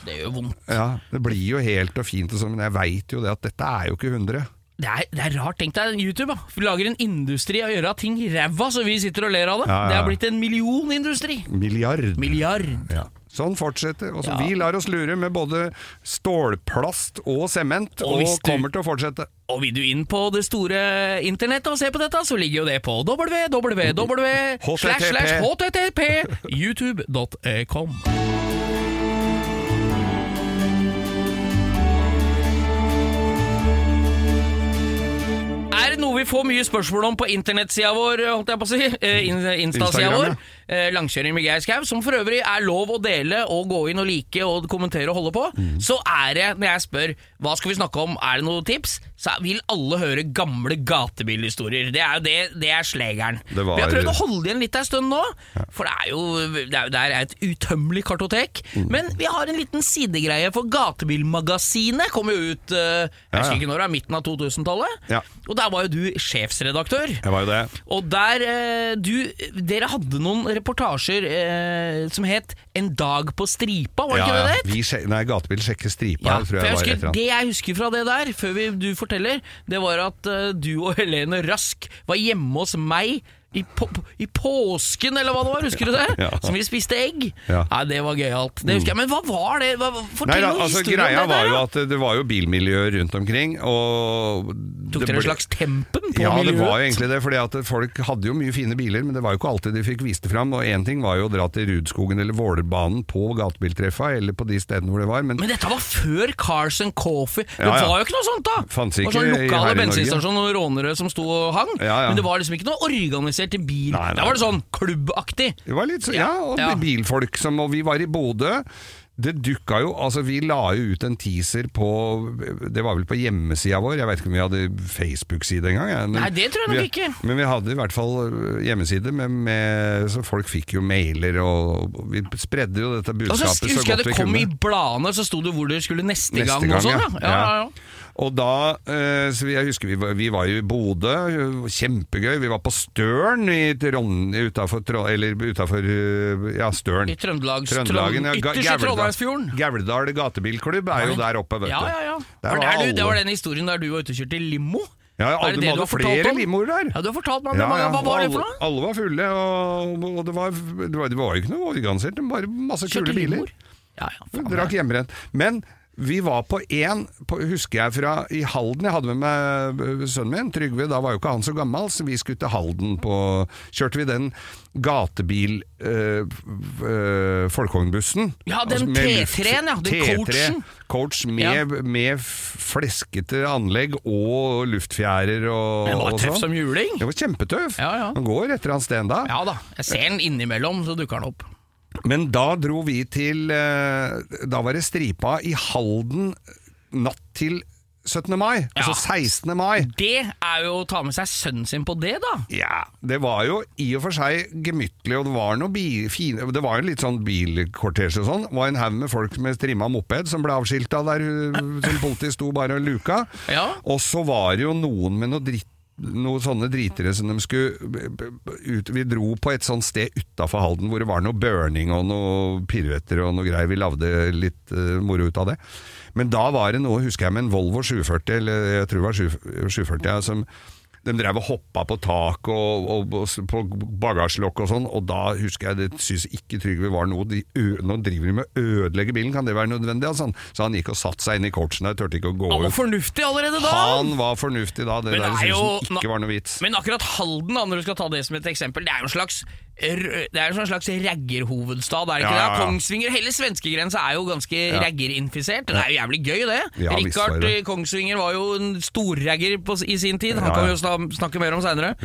Det gjør vondt. Ja, Det blir jo helt og fint, sånn, men jeg veit jo det at dette er jo ikke 100. Det er, det er rart. Tenk deg YouTube. da Vi lager en industri av å gjøre ting ræva, så vi sitter og ler av det. Ja, ja, Det er har blitt en millionindustri. Milliard. Milliard. Ja. Sånn fortsetter. Og så Ja. Vi lar oss lure med både stålplast og sement, Og og, kommer til å fortsette. Og vil du inn på det store internettet og se på dette, så ligger jo det på www noe vi får mye spørsmål om på internettsida vår, holdt jeg på å si, eh, Insta-sida vår, Langkjøring med Geir Skau, som for øvrig er lov å dele og gå inn og like og kommentere og holde på, Mm. så er det, når jeg spør hva skal vi snakke om, er det noen tips, så vil alle høre gamle gatebilhistorier. Det er jo det, det er slegeren. Det var- Vi har prøvd å holde igjen litt en stund nå, for det er jo det er, det er et utømmelig kartotek. Mm. Men vi har en liten sidegreie, for Gatebilmagasinet kom jo ut eh, jeg Ja, husker ja. ikke når, midten av 2000-tallet. Ja. Og der var jo du sjefsredaktør. Jeg var jo det. Og der eh, du, Dere hadde noen reportasjer eh, som het 'En dag på stripa', var det ikke det det het? Nei, Gatebil sjekker stripa, Ja, tror jeg, jeg husker, et det jeg husker fra det der, før vi, du forteller, det var at uh, du og Helene Rask var hjemme hos meg i, på, i påsken, eller hva det var, husker du det? Ja. Som vi spiste egg. Ja. Nei, det var gøyalt. Det husker jeg. Men hva var det? Hva, Nei, fortell da, altså, historier greia om det var der. jo at det var jo bilmiljøer rundt omkring, og Tok dere en slags tempen på ja, det var jo egentlig det, fordi at folk hadde jo mye fine biler, men det var jo ikke alltid de fikk vist det fram. Og én ting var jo å dra til Rudskogen eller Vålerbanen på gatebiltreffa, eller på de stedene hvor det var, men Men dette var før Cars and Coffee. Det Ja, ja. var jo ikke noe sånt, da! Fantes var ikke sånn i- lokale bensinstasjoner og rånere som sto og hang. Ja, ja. Men det var liksom ikke noe organisert til bil. Nei, nei. Da var det sånn klubbaktig. Det var litt så, ja, og Ja. bilfolk som Og vi var i Bodø. Det dukka jo Altså, vi la jo ut en teaser på Det var vel på hjemmesida vår. Jeg vet ikke om vi hadde Facebook-side engang. Nei, det tror jeg nok ikke. Men vi hadde i hvert fall øh, hjemmeside, med, med, så folk fikk jo mailer, og, vi spredde jo dette budskapet så godt vi kunne. Og så, husker jeg det kom i bladene, så sto det hvor du skulle neste, Neste gang. gang, og sånn, ja. Ja, ja, ja. Og da, eh, så jeg husker vi var, vi var i Bodø, kjempegøy. Vi var på Støren i Trond, utenfor, eller utenfor, eh, ja, Støren. I Trøndelags, Trøndelagen, ja. Ytterste Trondheimsfjorden. Gauldal gatebilklubb er jo der oppe, vet du. Ja, ja, ja. Der Var der du, det var den historien der du var ute og kjørte limo? Ja, ja, det du hadde flere limoer der. Ja, du har fortalt meg om. Ja, ja. Hva var det for noe? Alle var fulle, og, og det, var, det, var, det var jo ikke noe organisert, det var bare masse Kjørte kule biler. Ja, ja, faen, Drakk hjemmebrent. Men vi var på én, husker jeg fra i Halden. Jeg hadde med meg sønnen min, Trygve. Da var jo ikke han så gammel, så vi skulle til Halden på Kjørte vi den gatebil øh, øh, folkevognbussen. Ja, den Altså T3-en, ja, den T3, coachen. Coach med, med fleskete anlegg og luftfjærer og, Den var tøff sånn. som juling. Det var kjempetøff. Ja, ja. Den går etter han sted da. Ja da. Jeg ser den innimellom, så dukker den opp. Men da dro vi til eh, Da var det stripa i Halden natt til 17. mai. Altså 16. mai. Det er jo å ta med seg sønnen sin på det, da. Ja, det var jo i og for seg gemyttlig, og det var noe bi, fine Det var jo litt sånn bilkortesje og sånn. Det var en haug med folk med strimma moped som ble avskilta der uh, som politiet sto bare og luka. Ja. Og så var det jo noen med noe dritt noen sånne dritere som de skulle ut, Vi dro på et sånt sted utafor Halden hvor det var noe burning og noe piruetter og noe greier. Vi lagde litt uh, moro ut av det. Men da var det noe, husker jeg, med en Volvo 740, eller jeg tror det var 740, ja, som de drev og hoppa på tak og, og, og på bagasjelokk og sånn, og da husker jeg det syns ikke Trygve var noe de, Nå driver de med å ødelegge bilen, kan det være nødvendig? Altså, så han gikk og satte seg inn i coachen der, turte ikke å gå ut. Han var fornuftig allerede da! Han var fornuftig da, det Men der er synes han ikke var noe vits. Men akkurat Halden, da, når du skal ta det som et eksempel, det er jo en slags det er jo en slags raggerhovedstad, er det ikke Ja, det? Kongsvinger, hele svenskegrensa er jo ganske Ja. raggerinfisert. Det er jo jævlig gøy, det. Ja, Richard eh, Kongsvinger var jo en storragger i sin tid. Han kan vi jo snakke mer om seinere.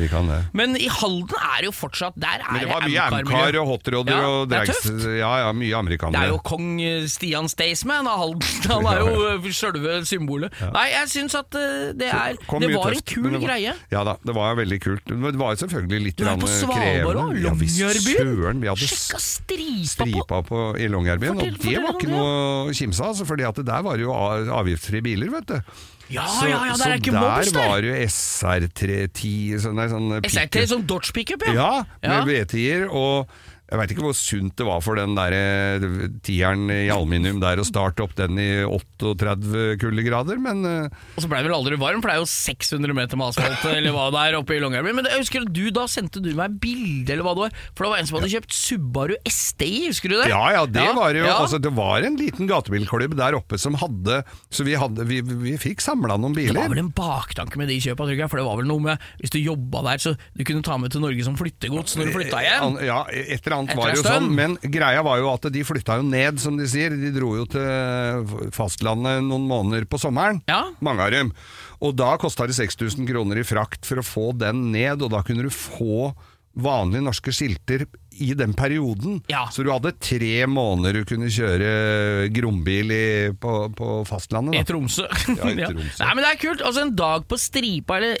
Men i Halden er det jo fortsatt Der er Men det var mye amcar-miljø. og hotroder Ja, og drags. Ja, ja, mye Det er jo kong eh, Stian Staysman av Halden. Han er jo eh, sjølve symbolet. Nei, jeg syns at det er Det var en kul greie. Ja da, det var veldig kult. Men det var jo selvfølgelig litt Du er på Svalbard krevende. òg, Longyearbyen. Vi hadde Sjekka stripa, på stripa på, i Longyearbyen, og det var ikke noe å kimse av, for fordi at der var det jo avgiftsfrie biler, vet du. Ja, så ja, ja, der er ikke der der. var jo SR310 sånn, nei, sånn SRT pick-up. som Dodge pickup, ja. Ja, med V10-er, og jeg veit ikke hvor sunt det var for den der eh, tieren i aluminium der å starte opp den i 38 kuldegrader, men eh, Og så ble det vel aldri varm, for det er jo 600 meter med asfalt eller hva det er oppe i Longyearbyen. Men jeg husker du da sendte du meg bilde, eller hva det var. For det var en som hadde kjøpt Subaru STI, husker du det? Ja, ja, det var jo ja. altså, Det var en liten gatebilklubb der oppe som hadde Så vi, hadde, vi, vi fikk samla noen biler. Det var vel en baktanke med de kjøpa, tror jeg. For det var vel noe med Hvis du jobba der, så du kunne ta med til Norge som flyttegods når du flytta hjem. Ja, et eller annet var jo sånn, men greia var jo at de flytta jo ned, som de sier. De dro jo til fastlandet noen måneder på sommeren, Ja. mange av dem. Og da kosta det 6000 kroner i frakt for å få den ned, og da kunne du få vanlige norske skilter i den perioden. Ja. Så du hadde tre måneder du kunne kjøre grombil i, på, på fastlandet. I Tromsø. Ja, i Tromsø. Nei, men det er kult. Altså En dag på stripa eller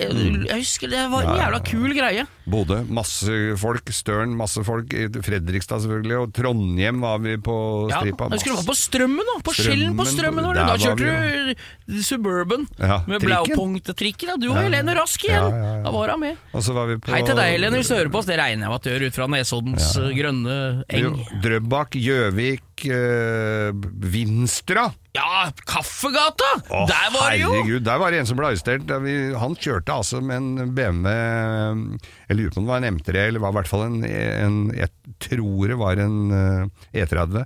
Jeg husker det var en Mm. Ja, ja, jævla kul greie. Bodø, masse folk. Støren, masse folk. Fredrikstad selvfølgelig, og Trondheim var vi på stripa. jeg husker du var på Strømmen, da. På Skjellen på Strømmen, Da kjørte du Suburban Ja, med trikken. Blaupunkt-trikken. Ja. Du og Helene Rask igjen. Ja, ja, ja. Da var hun med. Og så var vi på Hei til deg, Helene, hvis du hører på oss. Det regner jeg med at du gjør ut fra Nesoddens uh, grønne eng. Drøbak, Gjøvik, øh, Vinstra. Ja, Kaffegata! Å, Der var det jo! Herregud, der var det en som ble arrestert. Han kjørte altså med en BMW Jeg lurer på om det var en M3, eller var i hvert fall en, en Jeg tror det var en eh, E30.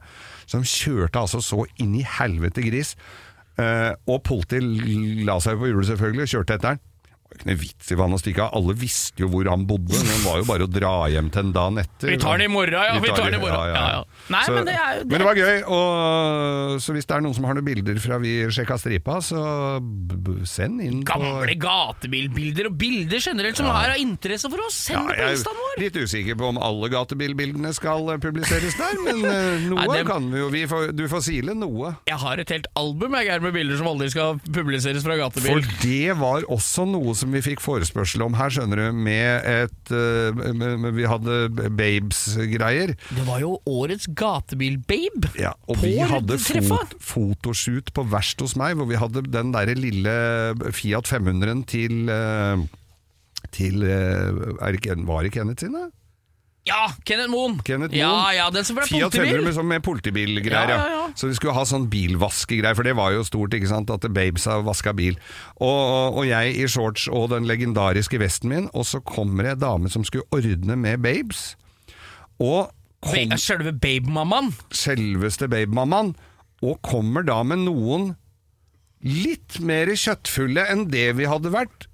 Som kjørte altså så inn i helvete gris. Eh, og politiet la seg på hjulet, selvfølgelig, og kjørte etter den. Det var ikke noe vits i hva han stikke av. Alle visste jo hvor han bodde. Men det var jo bare å dra hjem til en dagen etter. Vi tar den i morgen, ja. Vi tar den i morgen. Ja, ja. Nei, så, men det er det men det var gøy. Og, så hvis det er noen som har noen bilder fra vi sjekka stripa, så send inn på Gamle gatebilbilder og bilder generelt som er av interesse for oss. Send det på instaen vår! Litt usikker på om alle gatebilbildene skal eh, publiseres der, men eh, noe Nei, det- kan vi jo. Vi får, du får sile noe. Jeg har et helt album jeg, med bilder som aldri skal publiseres fra gatebil. For det var også noe som vi fikk forespørsel om her, skjønner du, med et eh, med, Vi hadde Babes-greier. Det var jo årets gatebil-babe! Ja, og På vi hadde fot, fotoshoot på verst hos meg, hvor vi hadde den derre lille Fiat 500-en til til eh, det, Var det Kenneth sin, da? Ja, Kenneth Moen! Kenneth Ja, Moen. ja, den som ble Fiat 500 politibil! med, sånn med politibilgreier, Ja, ja, ja, ja. Så vi skulle ha sånn bilvaskegreier, for det var jo stort, ikke sant, at Babes har vaska bil. Og, og jeg i shorts og den legendariske vesten min, og så kommer det ei dame som skulle ordne med Babes. Og kom, Selve babemammaen. selveste babemammaen. og kommer da med noen litt mer kjøttfulle enn det vi hadde vært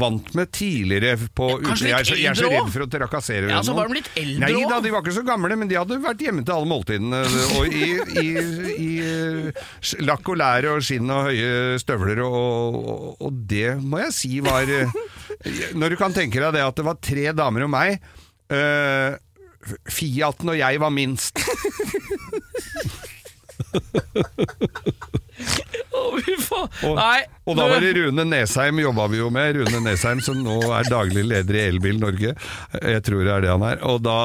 vant med tidligere på Ja, ute. Jeg er, så, jeg er så eldre redd for å trakassere Ja, så noen. var de litt eldre Nei da, også. de var ikke så gamle, men de hadde vært hjemme til alle måltidene. Og i, i, i eh, lakk og lær og skinn og høye støvler, og, og, og det må jeg si var eh, Når du kan tenke deg det at det var tre damer og meg eh, Fiaten og jeg var minst. Og, og da var det Rune Nesheim, jobba vi jo med. Rune Nesheim som nå er daglig leder i Elbil Norge. Jeg tror det er det han er. Og da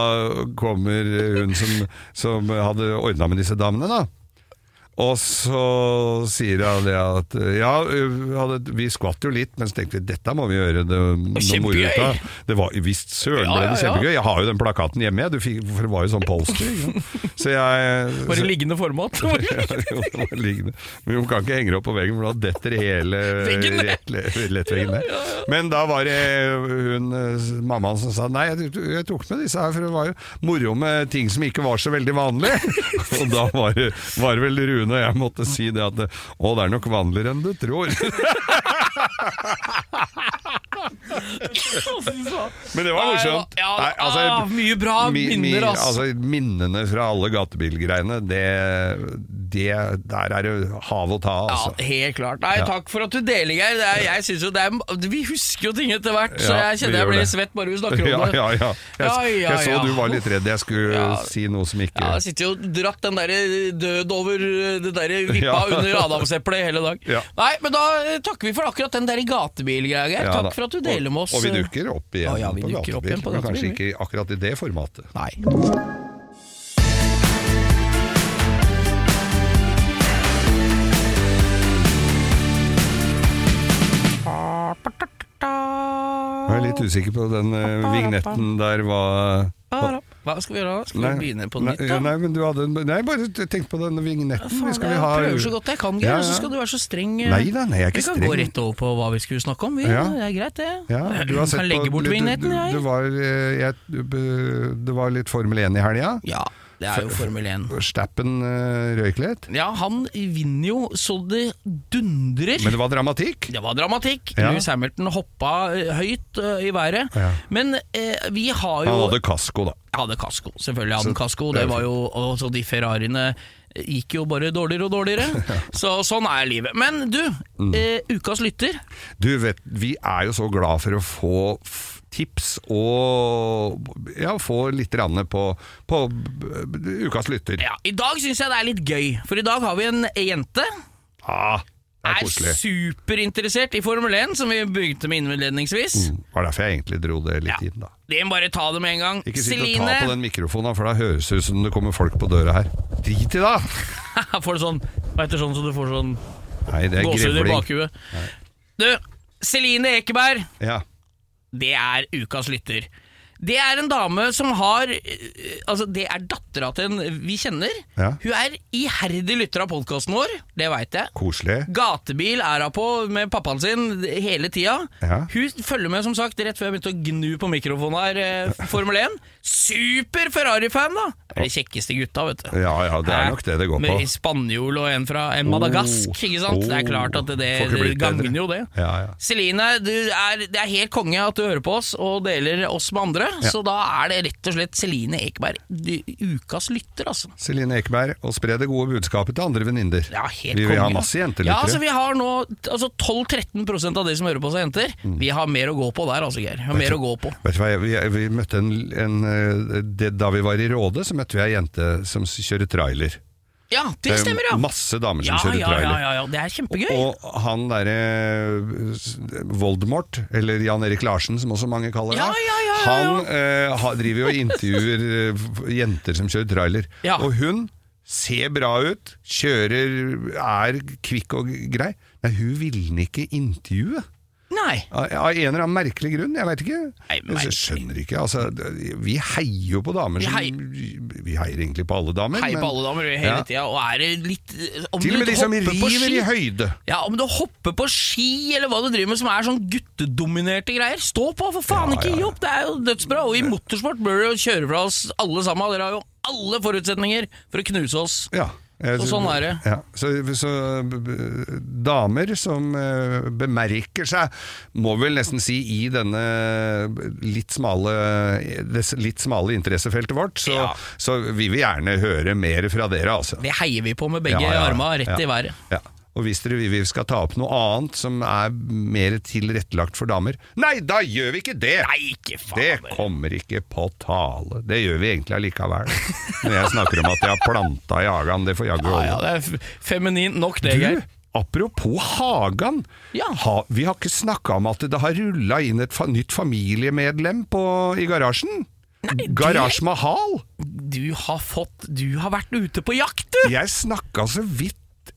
kommer hun som, som hadde ordna med disse damene, da. Og så sier han det at Ja, vi skvatt jo litt, men så tenkte vi dette må vi gjøre det, noe moro av. Det var visst søren Ja, ble det kjempegøy. Jeg har jo den plakaten hjemme, du fikk, for det var jo sånn polster. Så jeg Bare liggende format. Ja, jo, liggende. Men hun kan ikke henge det opp på veggen, for da detter hele Veggen rett, lettveggen ned. Men da var det hun, eh, mammaen som sa nei, jeg, jeg tok med disse her, for det var jo moro med ting som ikke var så veldig vanlig. Og da var det, var det vel Rune og jeg måtte si det at å, det er nok vanligere enn du tror. Men det var morsomt. Ja, Nei, altså, ah, mye bra Mi- mi- minner, altså, minnene fra alle gatebilgreiene, det, det Der er det hav å ta, altså. Ja, helt klart. Nei, takk for at du deler, Geir. Er, jeg synes jo det er, vi husker jo ting etter hvert, så jeg kjenner jeg blir svett bare vi snakker om Ja, det. ja, ja. Jeg, jeg så du var litt redd jeg skulle si noe som ikke Ja, jeg sitter jo og dratt den der død over det der vippa under adamseplet hele dag. Nei, men da eh, takker vi for akkurat den der gatebilgreia, gatebilgreier. Ja, da. Takk for at du deler med oss. Og, og vi eh, dukker opp igjen ja, vi på dukker opp gatebil, igjen på men kanskje ikke akkurat i det formatet. Nei. Jeg er litt usikker på den uh, vignetten der hva Hva skal vi gjøre da? Skal vi begynne på nytt, da? Nei, men du hadde en- Nei, bare tenk på den vignetten. Faen, Vi skal vi jeg prøver så godt jeg kan, Geir, Ja, og så skal du være så streng. eh. Nei da, nei, jeg er ikke Vi kan streng. gå rett over på hva vi skulle snakke om. Vi. Ja. Det er greit, det. Ja, du har sett kan legge bort vignetten, jeg. det, var, jeg, det var litt Formel 1 i helga. Ja, det er jo Formel 1. Stappen uh, røyk litt. Ja, han vinner jo så det dundrer. Men det var dramatikk. Det var dramatikk. Ja. Louis Hamilton hoppa eh, høyt uh, i været. Ja. Men uh, vi har jo Han hadde kasko, da. hadde kasko. Selvfølgelig hadde han kasko. det var jo, og så de Ferrariene gikk jo bare dårligere og dårligere. Så sånn er livet. Men du, Mm. eh, ukas lytter. Du vet, vi er jo så glad for å få tips og ja, få litt rann på, på b- ukas lytter. Ja, I dag syns jeg det er litt gøy, for i dag har vi en jente. Ah, det er Er superinteressert i Formel 1, som vi begynte med innledningsvis. Mm, var derfor jeg egentlig dro det litt Ja. inn, da. Det må bare ta det med en gang. Ikke sitt og ta på den mikrofonen, for da høres det ut som det kommer folk på døra her. Drit i det! får det sånn Hva heter sånn så du får sånn gåsehud i bakhuet? Du, Celine Ekeberg. Ja. Det er ukas lytter. Det er en dame som har Altså, det er dattera til en vi kjenner. Ja. Hun er iherdig lytter av podkasten vår, det veit jeg. Koselig. Gatebil er hun på med pappaen sin hele tida. Ja. Hun følger med, som sagt, rett før jeg begynte å gnu på mikrofonen her, eh, Formel 1. Super Ferrari-fan, da! Det er de kjekkeste gutta, vet du. Ja, ja, det er nok det det går på. Med spanjol og en fra en Madagask, Oh, ikke sant? Det er oh. klart at det, det gagner jo det. Ja, ja. Celine, du er, det er helt konge at du hører på oss og deler oss med andre, Ja. så da er det rett og slett Celine Ekeberg, du, ukas lytter, altså. Celine Ekeberg, og spre det gode budskapet til andre venninner. Ja, helt Vi vil ha masse jentelyttere. Ja, altså Vi har nå altså 12-13% av de som hører på oss, er jenter. Mm. Vi har mer å gå på der, altså, Geir. Vi har mer å gå på. Vet du hva, vi, vi møtte en, en eh, det, Da vi var i Råde, så møtte vi ei jente som kjører trailer. Ja, det er stemmer, ja. Masse damer som Ja, kjører ja, ja, trailer. ja, ja, det er kjempegøy. Og han derre s- Voldemort, eller Jan Erik Larsen som også mange kaller Ja, han, eh, driver jo og intervjuer eh, jenter som kjører trailer. Og hun ser bra ut, kjører, er kvikk og grei. Nei, hun ville ikke intervjue. Nei. Av en eller annen merkelig grunn, jeg veit ikke. Nei, Jeg skjønner ikke. Altså, vi heier jo på damer Vi som heier- Vi heier egentlig på alle damer. Heier men- på alle damer hele Ja. tida, og er det litt om Til og med de som river i høyde. Ja, Om du hopper på ski, eller hva du driver med som er sånn guttedominerte greier, stå på, for faen! Ja, Ikke gi opp! Det er jo dødsbra. Og i motorsport bør du jo kjøre fra oss alle sammen. Dere har jo alle forutsetninger for å knuse oss. Ja. Jeg- Og sånn er det. Ja, så, så damer som eh, bemerker seg, må vel nesten si i denne litt smale, litt smale interessefeltet vårt, så, Ja. så vil gjerne høre mer fra dere, altså. Det heier vi på med begge Ja, arma rett i været. Ja. Og hvis dere vil vi skal ta opp noe annet som er mer tilrettelagt for damer, nei, da gjør vi ikke det! Nei, ikke faen! Det kommer ikke på tale. Det gjør vi egentlig allikevel. Når jeg snakker om at jeg har planta i hagen, det får jaggu Ja, holde. ja, det er feminint nok, det, Geir. apropos Hagan. Ja. Ha, vi har ikke snakka om at det har rulla inn et fa nytt familiemedlem på, i garasjen. Nei, Garasje Mahal. Du har fått Du har vært ute på jakt, du! Jeg snakka så vidt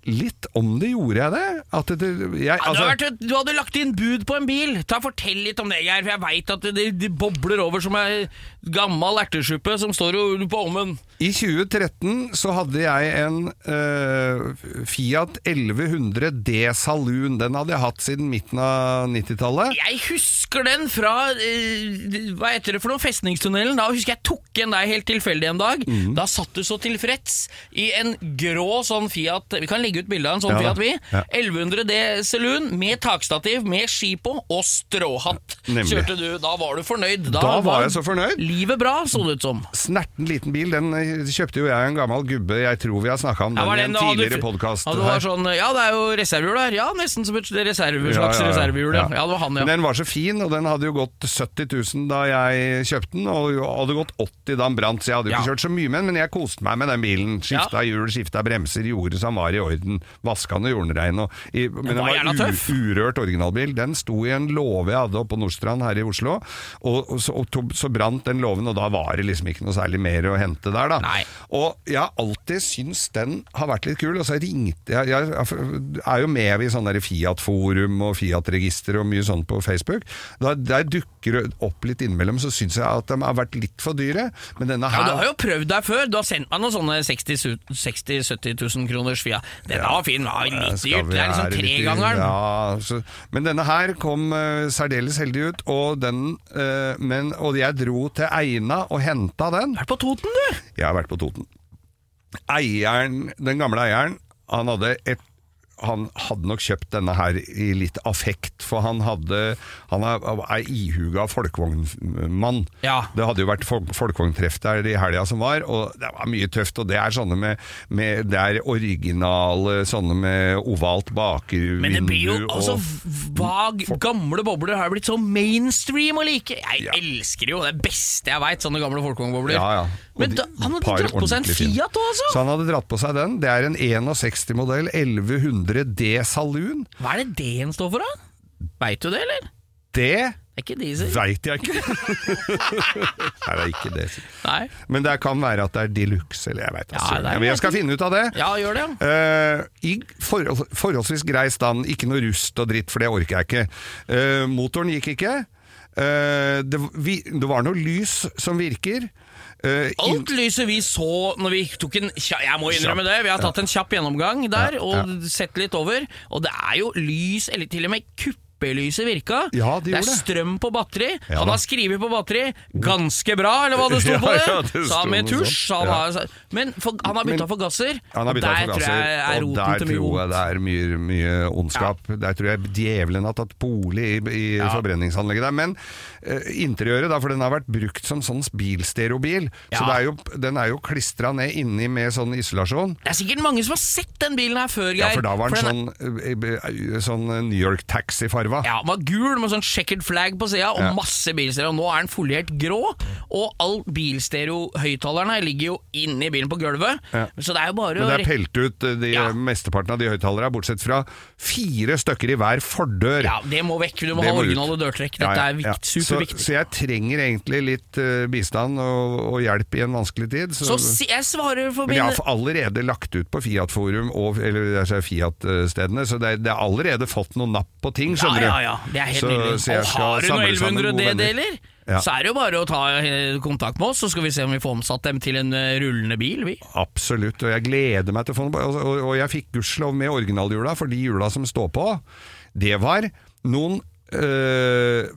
litt om det, gjorde jeg det? At det, jeg, Ja, altså, du, har vært, du hadde lagt inn bud på en bil. Ta Fortell litt om det, Geir. For jeg veit at det, det bobler over som ei gammel ertesuppe som står jo på ovnen. I 2013 så hadde jeg en uh, Fiat 1100 D Saloon. Den hadde jeg hatt siden midten av 90-tallet. Jeg husker den fra uh, Hva heter det for noe? Festningstunnelen. Da husker jeg tok en deg helt tilfeldig en dag. Mm. Da satt du så tilfreds i en grå sånn Fiat Vi kan legge ut bilde av en sånn Ja. Fiat, vi. Ja. 1100 D Saloon med takstativ, med ski på og stråhatt. Nemlig. Kjørte du, Da var du fornøyd. Da var jeg så fornøyd. Livet bra, så det ut som. Snerten liten bil, den eh, kjøpte jo jeg en gammel gubbe. Jeg tror vi har snakka om Ja, den var i en tidligere podkast. Ja, sånn, ja, det er jo reservehjul der. Ja, nesten som et reserve, slags Ja, ja, ja. reservehjul. Ja. ja, det var han, ja. Den var så fin, og den hadde jo gått 70 000 da jeg kjøpte den, og hadde gått 80 da den brant, så jeg hadde jo ikke kjørt så mye med den, men jeg koste meg med den bilen. Skifta hjul, skifta bremser, gjorde som var i orden. Vaska den og gjorde den rein. Men den var var urørt originalbil. Den sto i en låve jeg hadde oppe på Nordstrand her i Oslo, og, og, så, og så brant den låven, og da var det liksom ikke noe særlig mer å hente der, da. Nei. Og jeg har alltid syntes den har vært litt kul, og så ringte jeg Jeg er jo med i sånn Fiat-forum og Fiat-register og mye sånn på Facebook. Da, der dukker det opp litt innimellom, så syns jeg at de har vært litt for dyre. Men denne her Ja, Du har jo prøvd deg før. Du har sendt meg noen sånne 60 60 000-70 000 kroners Fiat. Denne ja, var fin. Var litt dyrt. Det er liksom tregangeren. Ja, så, men denne her kom uh, særdeles heldig ut, og, den, uh, men, og jeg dro til Eina og henta den. Vært på Toten, du! Jeg har vært på Toten. Eieren, den gamle eieren, han hadde et han hadde nok kjøpt denne her i litt affekt, for han hadde Han er, er ihuga folkevognmann. Ja. Det hadde jo vært folk, folkevogntreff der i helga som var, og det var mye tøft. Og det er sånne med, med Det er originale sånne med ovalt bakvindu Men det blir jo altså Vag, gamle bobler har blitt så mainstream å like. Jeg Ja. elsker det jo. Det beste jeg veit, sånne gamle folkevognbobler. Ja, ja. Men da, han hadde dratt på seg en. Fiat òg, altså! Så han hadde dratt på seg den. Det er en 61-modell 1100 D Saloon. Hva er det D-en står for, da? Veit du det, eller? Det Det er ikke diesel. veit jeg ikke. Nei, det er ikke det. Nei. Men det kan være at det er de luxe, eller jeg veit Ja, er Men jeg skal finne ut av det. Ja, gjør det. Eh, I forhold, forholdsvis grei stand, ikke noe rust og dritt, for det orker jeg ikke. Uh, motoren gikk ikke. Uh, det, vi, det var noe lys som virker. Inn- Alt lyset vi så når vi tok en Jeg må innrømme det, vi har tatt en kjapp gjennomgang der og sett litt over. Og det er jo lys, eller til og med kuppelyset virka. Ja, de det er strøm på batteri. Ja han har skrevet på batteri 'ganske bra', eller hva det sto på det. ja, det så han med tusj. Han har, men for, han har bytta forgasser. Han har der forgasser, tror jeg er roten til mye ondt. Og der tror jeg det er mye, mye ondskap. Der tror jeg djevelen har tatt bolig i, i forbrenningsanlegget der. Men uh, interiøret, da, for den har vært brukt som sånn bilstereobil, så det er jo, den er jo klistra ned inni med sånn isolasjon. Det er sikkert mange som har sett den bilen her før, Ja, for da var den den er- sånn, eh, eh, sånn New York Taxi-farva. Ja, den var gul med sånn checkered flag på sida og Ja. masse bilstereo. Nå er den foliert grå, og all bilstereohøyttalerne ligger jo inni bilen på gulvet. Ja. Så det er jo bare Men det er pelt ut eh, de Ja. mesteparten av de høyttalerne, bortsett fra fire stykker i hver fordør. Ja, det må vekk. Du må Det ha originale dørtrekk. Ja, Dette ja, er vikt, superviktig. Så, så jeg trenger egentlig litt uh, bistand og, og hjelp i en vanskelig tid. Så, så jeg svarer for Men jeg har allerede lagt ut på Fiat-forum, eller altså Fiat-stedene, så det det er allerede fått noen napp på ting, skjønner du. Ja, ja. Det er helt Så- nydelig. så Og har du noe samle sammen 1100 gode venner. D-deler, Ja. så er det jo bare å ta eh, kontakt med oss, så skal vi se om vi får omsatt dem til en eh, rullende bil, vi. Absolutt, og jeg gleder meg til å få den. Og, og, og jeg fikk gudskjelov med originalhjula, for de hjula som står på, det var noen Uh,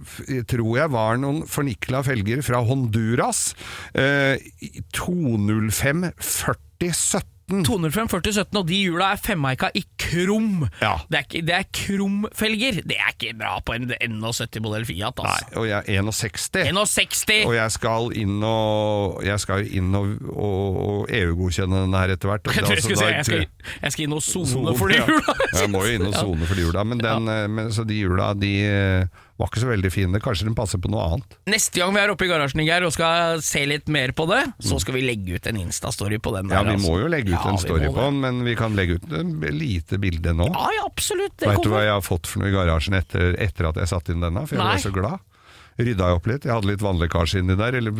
tror jeg var noen fornikla felger fra Honduras. Uh, 205 4017. 205 4017, og de hjula er femmeika i krum. Ja. Det er, det er krumfelger. Det er ikke bra på en N70-modell Fiat, Nei, altså. og jeg er 61. 61! Og jeg skal inn og Jeg skal inn og, og, og EU-godkjenne den her etter hvert. Jeg tror jeg jeg jeg skal inn og sone for de ja. Jeg må jo inn og sone for de hjula, men, den, eh, men så de hjula de eh, var ikke så veldig fine. Kanskje den passer på noe annet. Neste gang vi er oppe i garasjen Geir, og skal se litt mer på det, så skal vi legge ut en Insta-story på den. Ja, vi altså. må jo legge ut Ja, en story på den, men vi kan legge ut et lite bilde nå. Ja, ja, absolutt. Veit du hva jeg har fått for noe i garasjen etter, etter at jeg satte inn denne? For jeg Nei. ble så glad. Rydda jeg opp litt. Jeg hadde litt vannlekkasje inni der, eller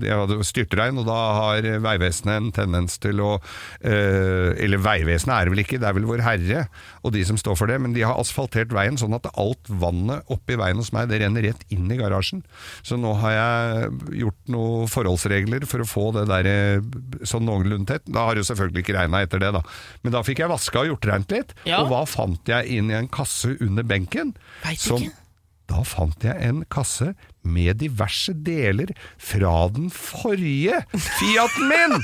jeg hadde styrtregn, og da har Vegvesenet en tendens til å eh, Eller Vegvesenet er det vel ikke, det er vel Vår Herre og de som står for det, men de har asfaltert veien sånn at alt vannet oppi veien hos meg, det renner rett inn i garasjen. Så nå har jeg gjort noen forholdsregler for å få det der eh, sånn noenlunde tett. Da har det selvfølgelig ikke regna etter det, da. Men da fikk jeg vaska og gjort rent litt, Ja. og hva fant jeg inn i en kasse under benken? Vet Som- ikke. Fant jeg en kasse med diverse deler fra den forrige Fiaten min!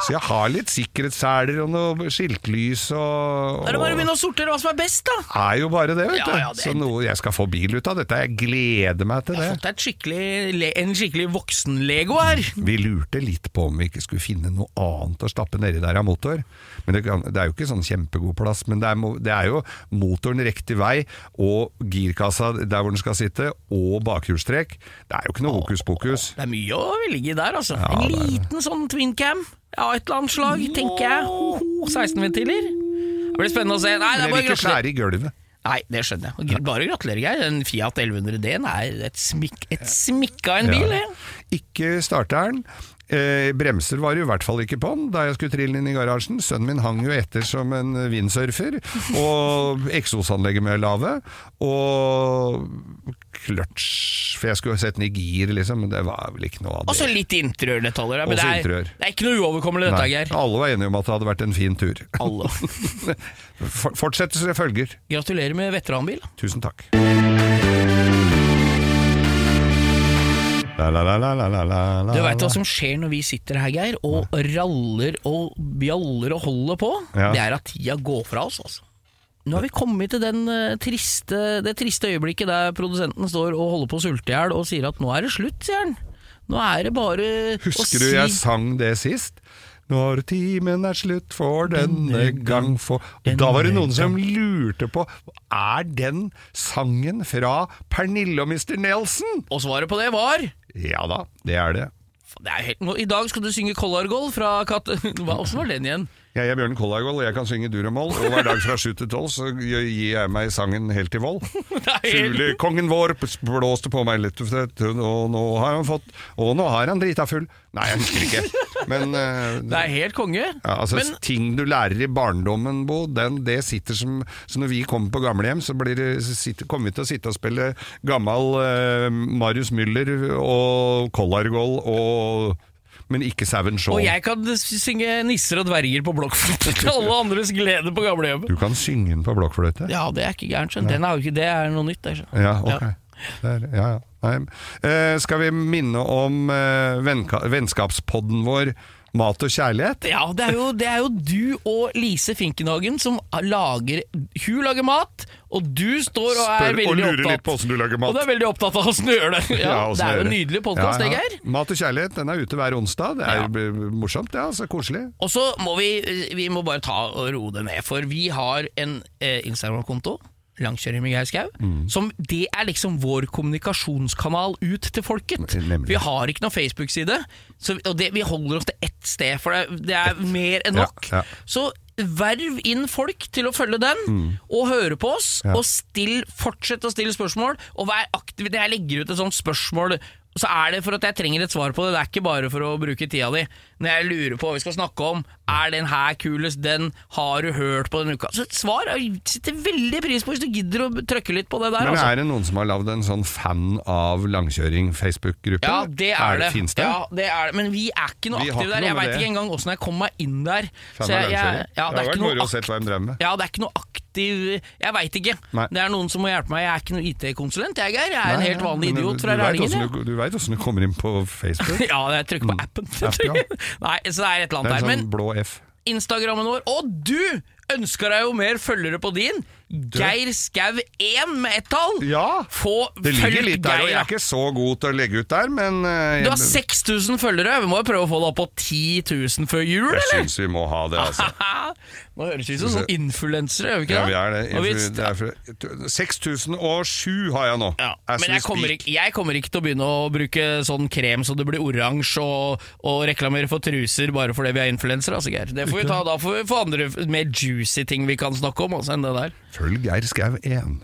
Så jeg har litt sikkerhetsseler og noe skiltlys og, Da er det bare å begynne å sortere hva som er best, da. er jo bare det, vet du. ja, det er- Så noe jeg skal få bil ut av dette. Jeg gleder meg til det. Jeg har fått deg skikkelig, en skikkelig voksen-lego her. Vi lurte litt på om vi ikke skulle finne noe annet å stappe nedi der av motor. Men det, kan, det er jo ikke sånn kjempegod plass. Men det er, det er jo motoren riktig vei, og girkassa der hvor den skal sitte, og bakhjulstrekk. Det er jo ikke noe hokus pokus. Det er mye å velge i der, altså. Ja, en liten sånn twin cam av et eller annet slag, tenker jeg. Ho, ho, 16 ventiler. Det blir spennende å se. Nei, det er bare ikke skjære i gulvet. Nei, det skjønner jeg. Bare gratulerer, Geir. Den Fiat 1100 D-en er et, smik et smikka en bil, det. Ikke starteren. Eh, bremser var det i hvert fall ikke på den da jeg skulle trille inn i garasjen. Sønnen min hang jo etter som en windsurfer. Og eksosanlegget med lave. Og kløtsj For jeg skulle sette den i gir, liksom, men det var vel ikke noe av Og så det. litt interiørdetaljer. Men Også det er, interiør. det er ikke noe uoverkommelig, dette, Geir. alle var enige om at det hadde vært en fin tur. Alle. For- Fortsettelse følger. Gratulerer med veteranbil. Tusen takk. La, la, la, Du veit hva som skjer når vi sitter her, Geir, og raller og bjaller og holder på? Ja. Det er at tida går fra oss, altså. Nå har vi kommet til den, eh, triste, det triste øyeblikket der produsenten står og holder på å sulte i hjel og sier at nå er det slutt, sier han. Nå er det bare Husker du si jeg sang det sist? Når timen er slutt for denne gang for denne Da var det noen som lurte på Er den sangen fra Pernille og Mr. Nelson? Og svaret på det var Ja da, det er det. det er helt, I dag skal du synge Collargold fra Kat... Åssen var den igjen? Jeg er Bjørn Kollagvold, og jeg kan synge dur og moll, og hver dag fra sju til tolv så gir jeg meg sangen helt i vold. Det er Fuglekongen vår blåste på meg litt, og nå har han fått Og nå har han drita full. Nei, jeg husker ikke. Men uh, Det er helt konge. Ja, altså Men Ting du lærer i barndommen, Bo, den, det sitter som Så når vi kommer på gamlehjem, så blir det, sitter, kommer vi til å sitte og spille gammel uh, Marius Müller og Collargold og Men ikke Sauen Shaw. og jeg kan synge nisser og dverger på blokkfløyte til alle andres glede på gamlehjemmet. Du kan synge den på blokkfløyte? Ja, det er ikke gærent. Den er jo ikke, det er noe nytt. Der. Ja, ok. Det er, ja, ja. Eh, skal vi minne om eh, vennskapspodden vår Mat og kjærlighet? Ja, det er, jo, det er jo du og Lise Finkenhagen som lager Hun lager mat, og du står og er Spør og lurer lurer litt på hvordan du lager mat. Og du er veldig opptatt av åssen du gjør det. Ja, ja, det er jo en nydelig podkast, Ja, det. Geir. Mat og kjærlighet den er ute hver onsdag. Det er Ja. b- morsomt, ja, altså koselig. Og så må vi, vi må bare ta og roe det ned, for vi har en eh, Instagram-konto. Langkjøring med Geir Skau. Mm. Som Det er liksom vår kommunikasjonskanal ut til folket. Nemlig. Vi har ikke noen Facebook-side, og det, vi holder oss til ett sted, for det, det er mer enn nok. ja. Så verv inn folk til å følge den, og høre på oss. Mm. Ja. Og still, fortsett å stille spørsmål, og vær aktiv. Når jeg legger ut et sånt spørsmål, så er det for at jeg trenger et svar på det. Det er ikke bare for å bruke tida di. Når jeg lurer på hva vi skal snakke om, er den her kulest, den har du hørt på denne uka? Så et svar jeg setter veldig pris på hvis du gidder å trykke litt på det der. Men altså. er det noen som har lagd en sånn fan av langkjøring Facebook-gruppe? Ja, det er, det. Fins det? Ja, det er det. Men vi er ikke noe aktive ikke der. Jeg veit ikke engang åssen jeg kom meg inn der. Fan Så jeg, jeg, ja, det har vært moro å se hva de drev med. Ja, det er ikke noe aktiv Jeg veit ikke. Nei. Det er noen som må hjelpe meg. Jeg er ikke noen IT-konsulent, jeg, Geir. Jeg er en helt vanlig men idiot fra Rælingen. Du, du veit åssen du kommer inn på Facebook? Ja, jeg trykker på appen. App, ja. Nei, så det er et eller Det annet er der. en Men sånn blå F. Instagrammen vår Og du ønsker deg jo mer følgere på din! Geir Skau 1 med ett tall! Ja! Få Det ligger litt der, og jeg er ikke så god til å legge ut der, men eh, Du har 6000 følgere. Vi må jo prøve å få det opp på 10 000 før jul, jeg eller? syns vi må ha det, altså. Nå høres vi ut som sånn influensere, gjør vi ikke Ja, det? vi er det. Det er 6007 har jeg nå. Ja, men jeg kommer, ikke, jeg kommer ikke til å begynne å bruke sånn krem så det blir oransje, og, og reklamere for truser bare fordi vi er influensere. Altså, Geir. Det får vi ta, da får vi få andre mer juicy ting vi kan snakke om også, enn det der. Følg Geir Skau 1.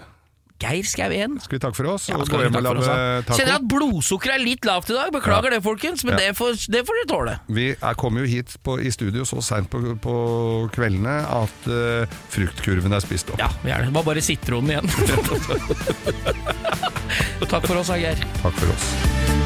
Geir Skau 1. Skal vi takke for oss? Ja, og skal gå vi hjem og lage da? Kjenner at blodsukkeret er litt lavt i dag. Beklager det, folkens, men det, får, det får dere tåle. Vi er, kommer jo hit på, i studio så seint på, på kveldene at uh, fruktkurven er spist opp. Ja, vi er det. Det var bare sitronen igjen. Takk for oss, Geir. Takk for oss.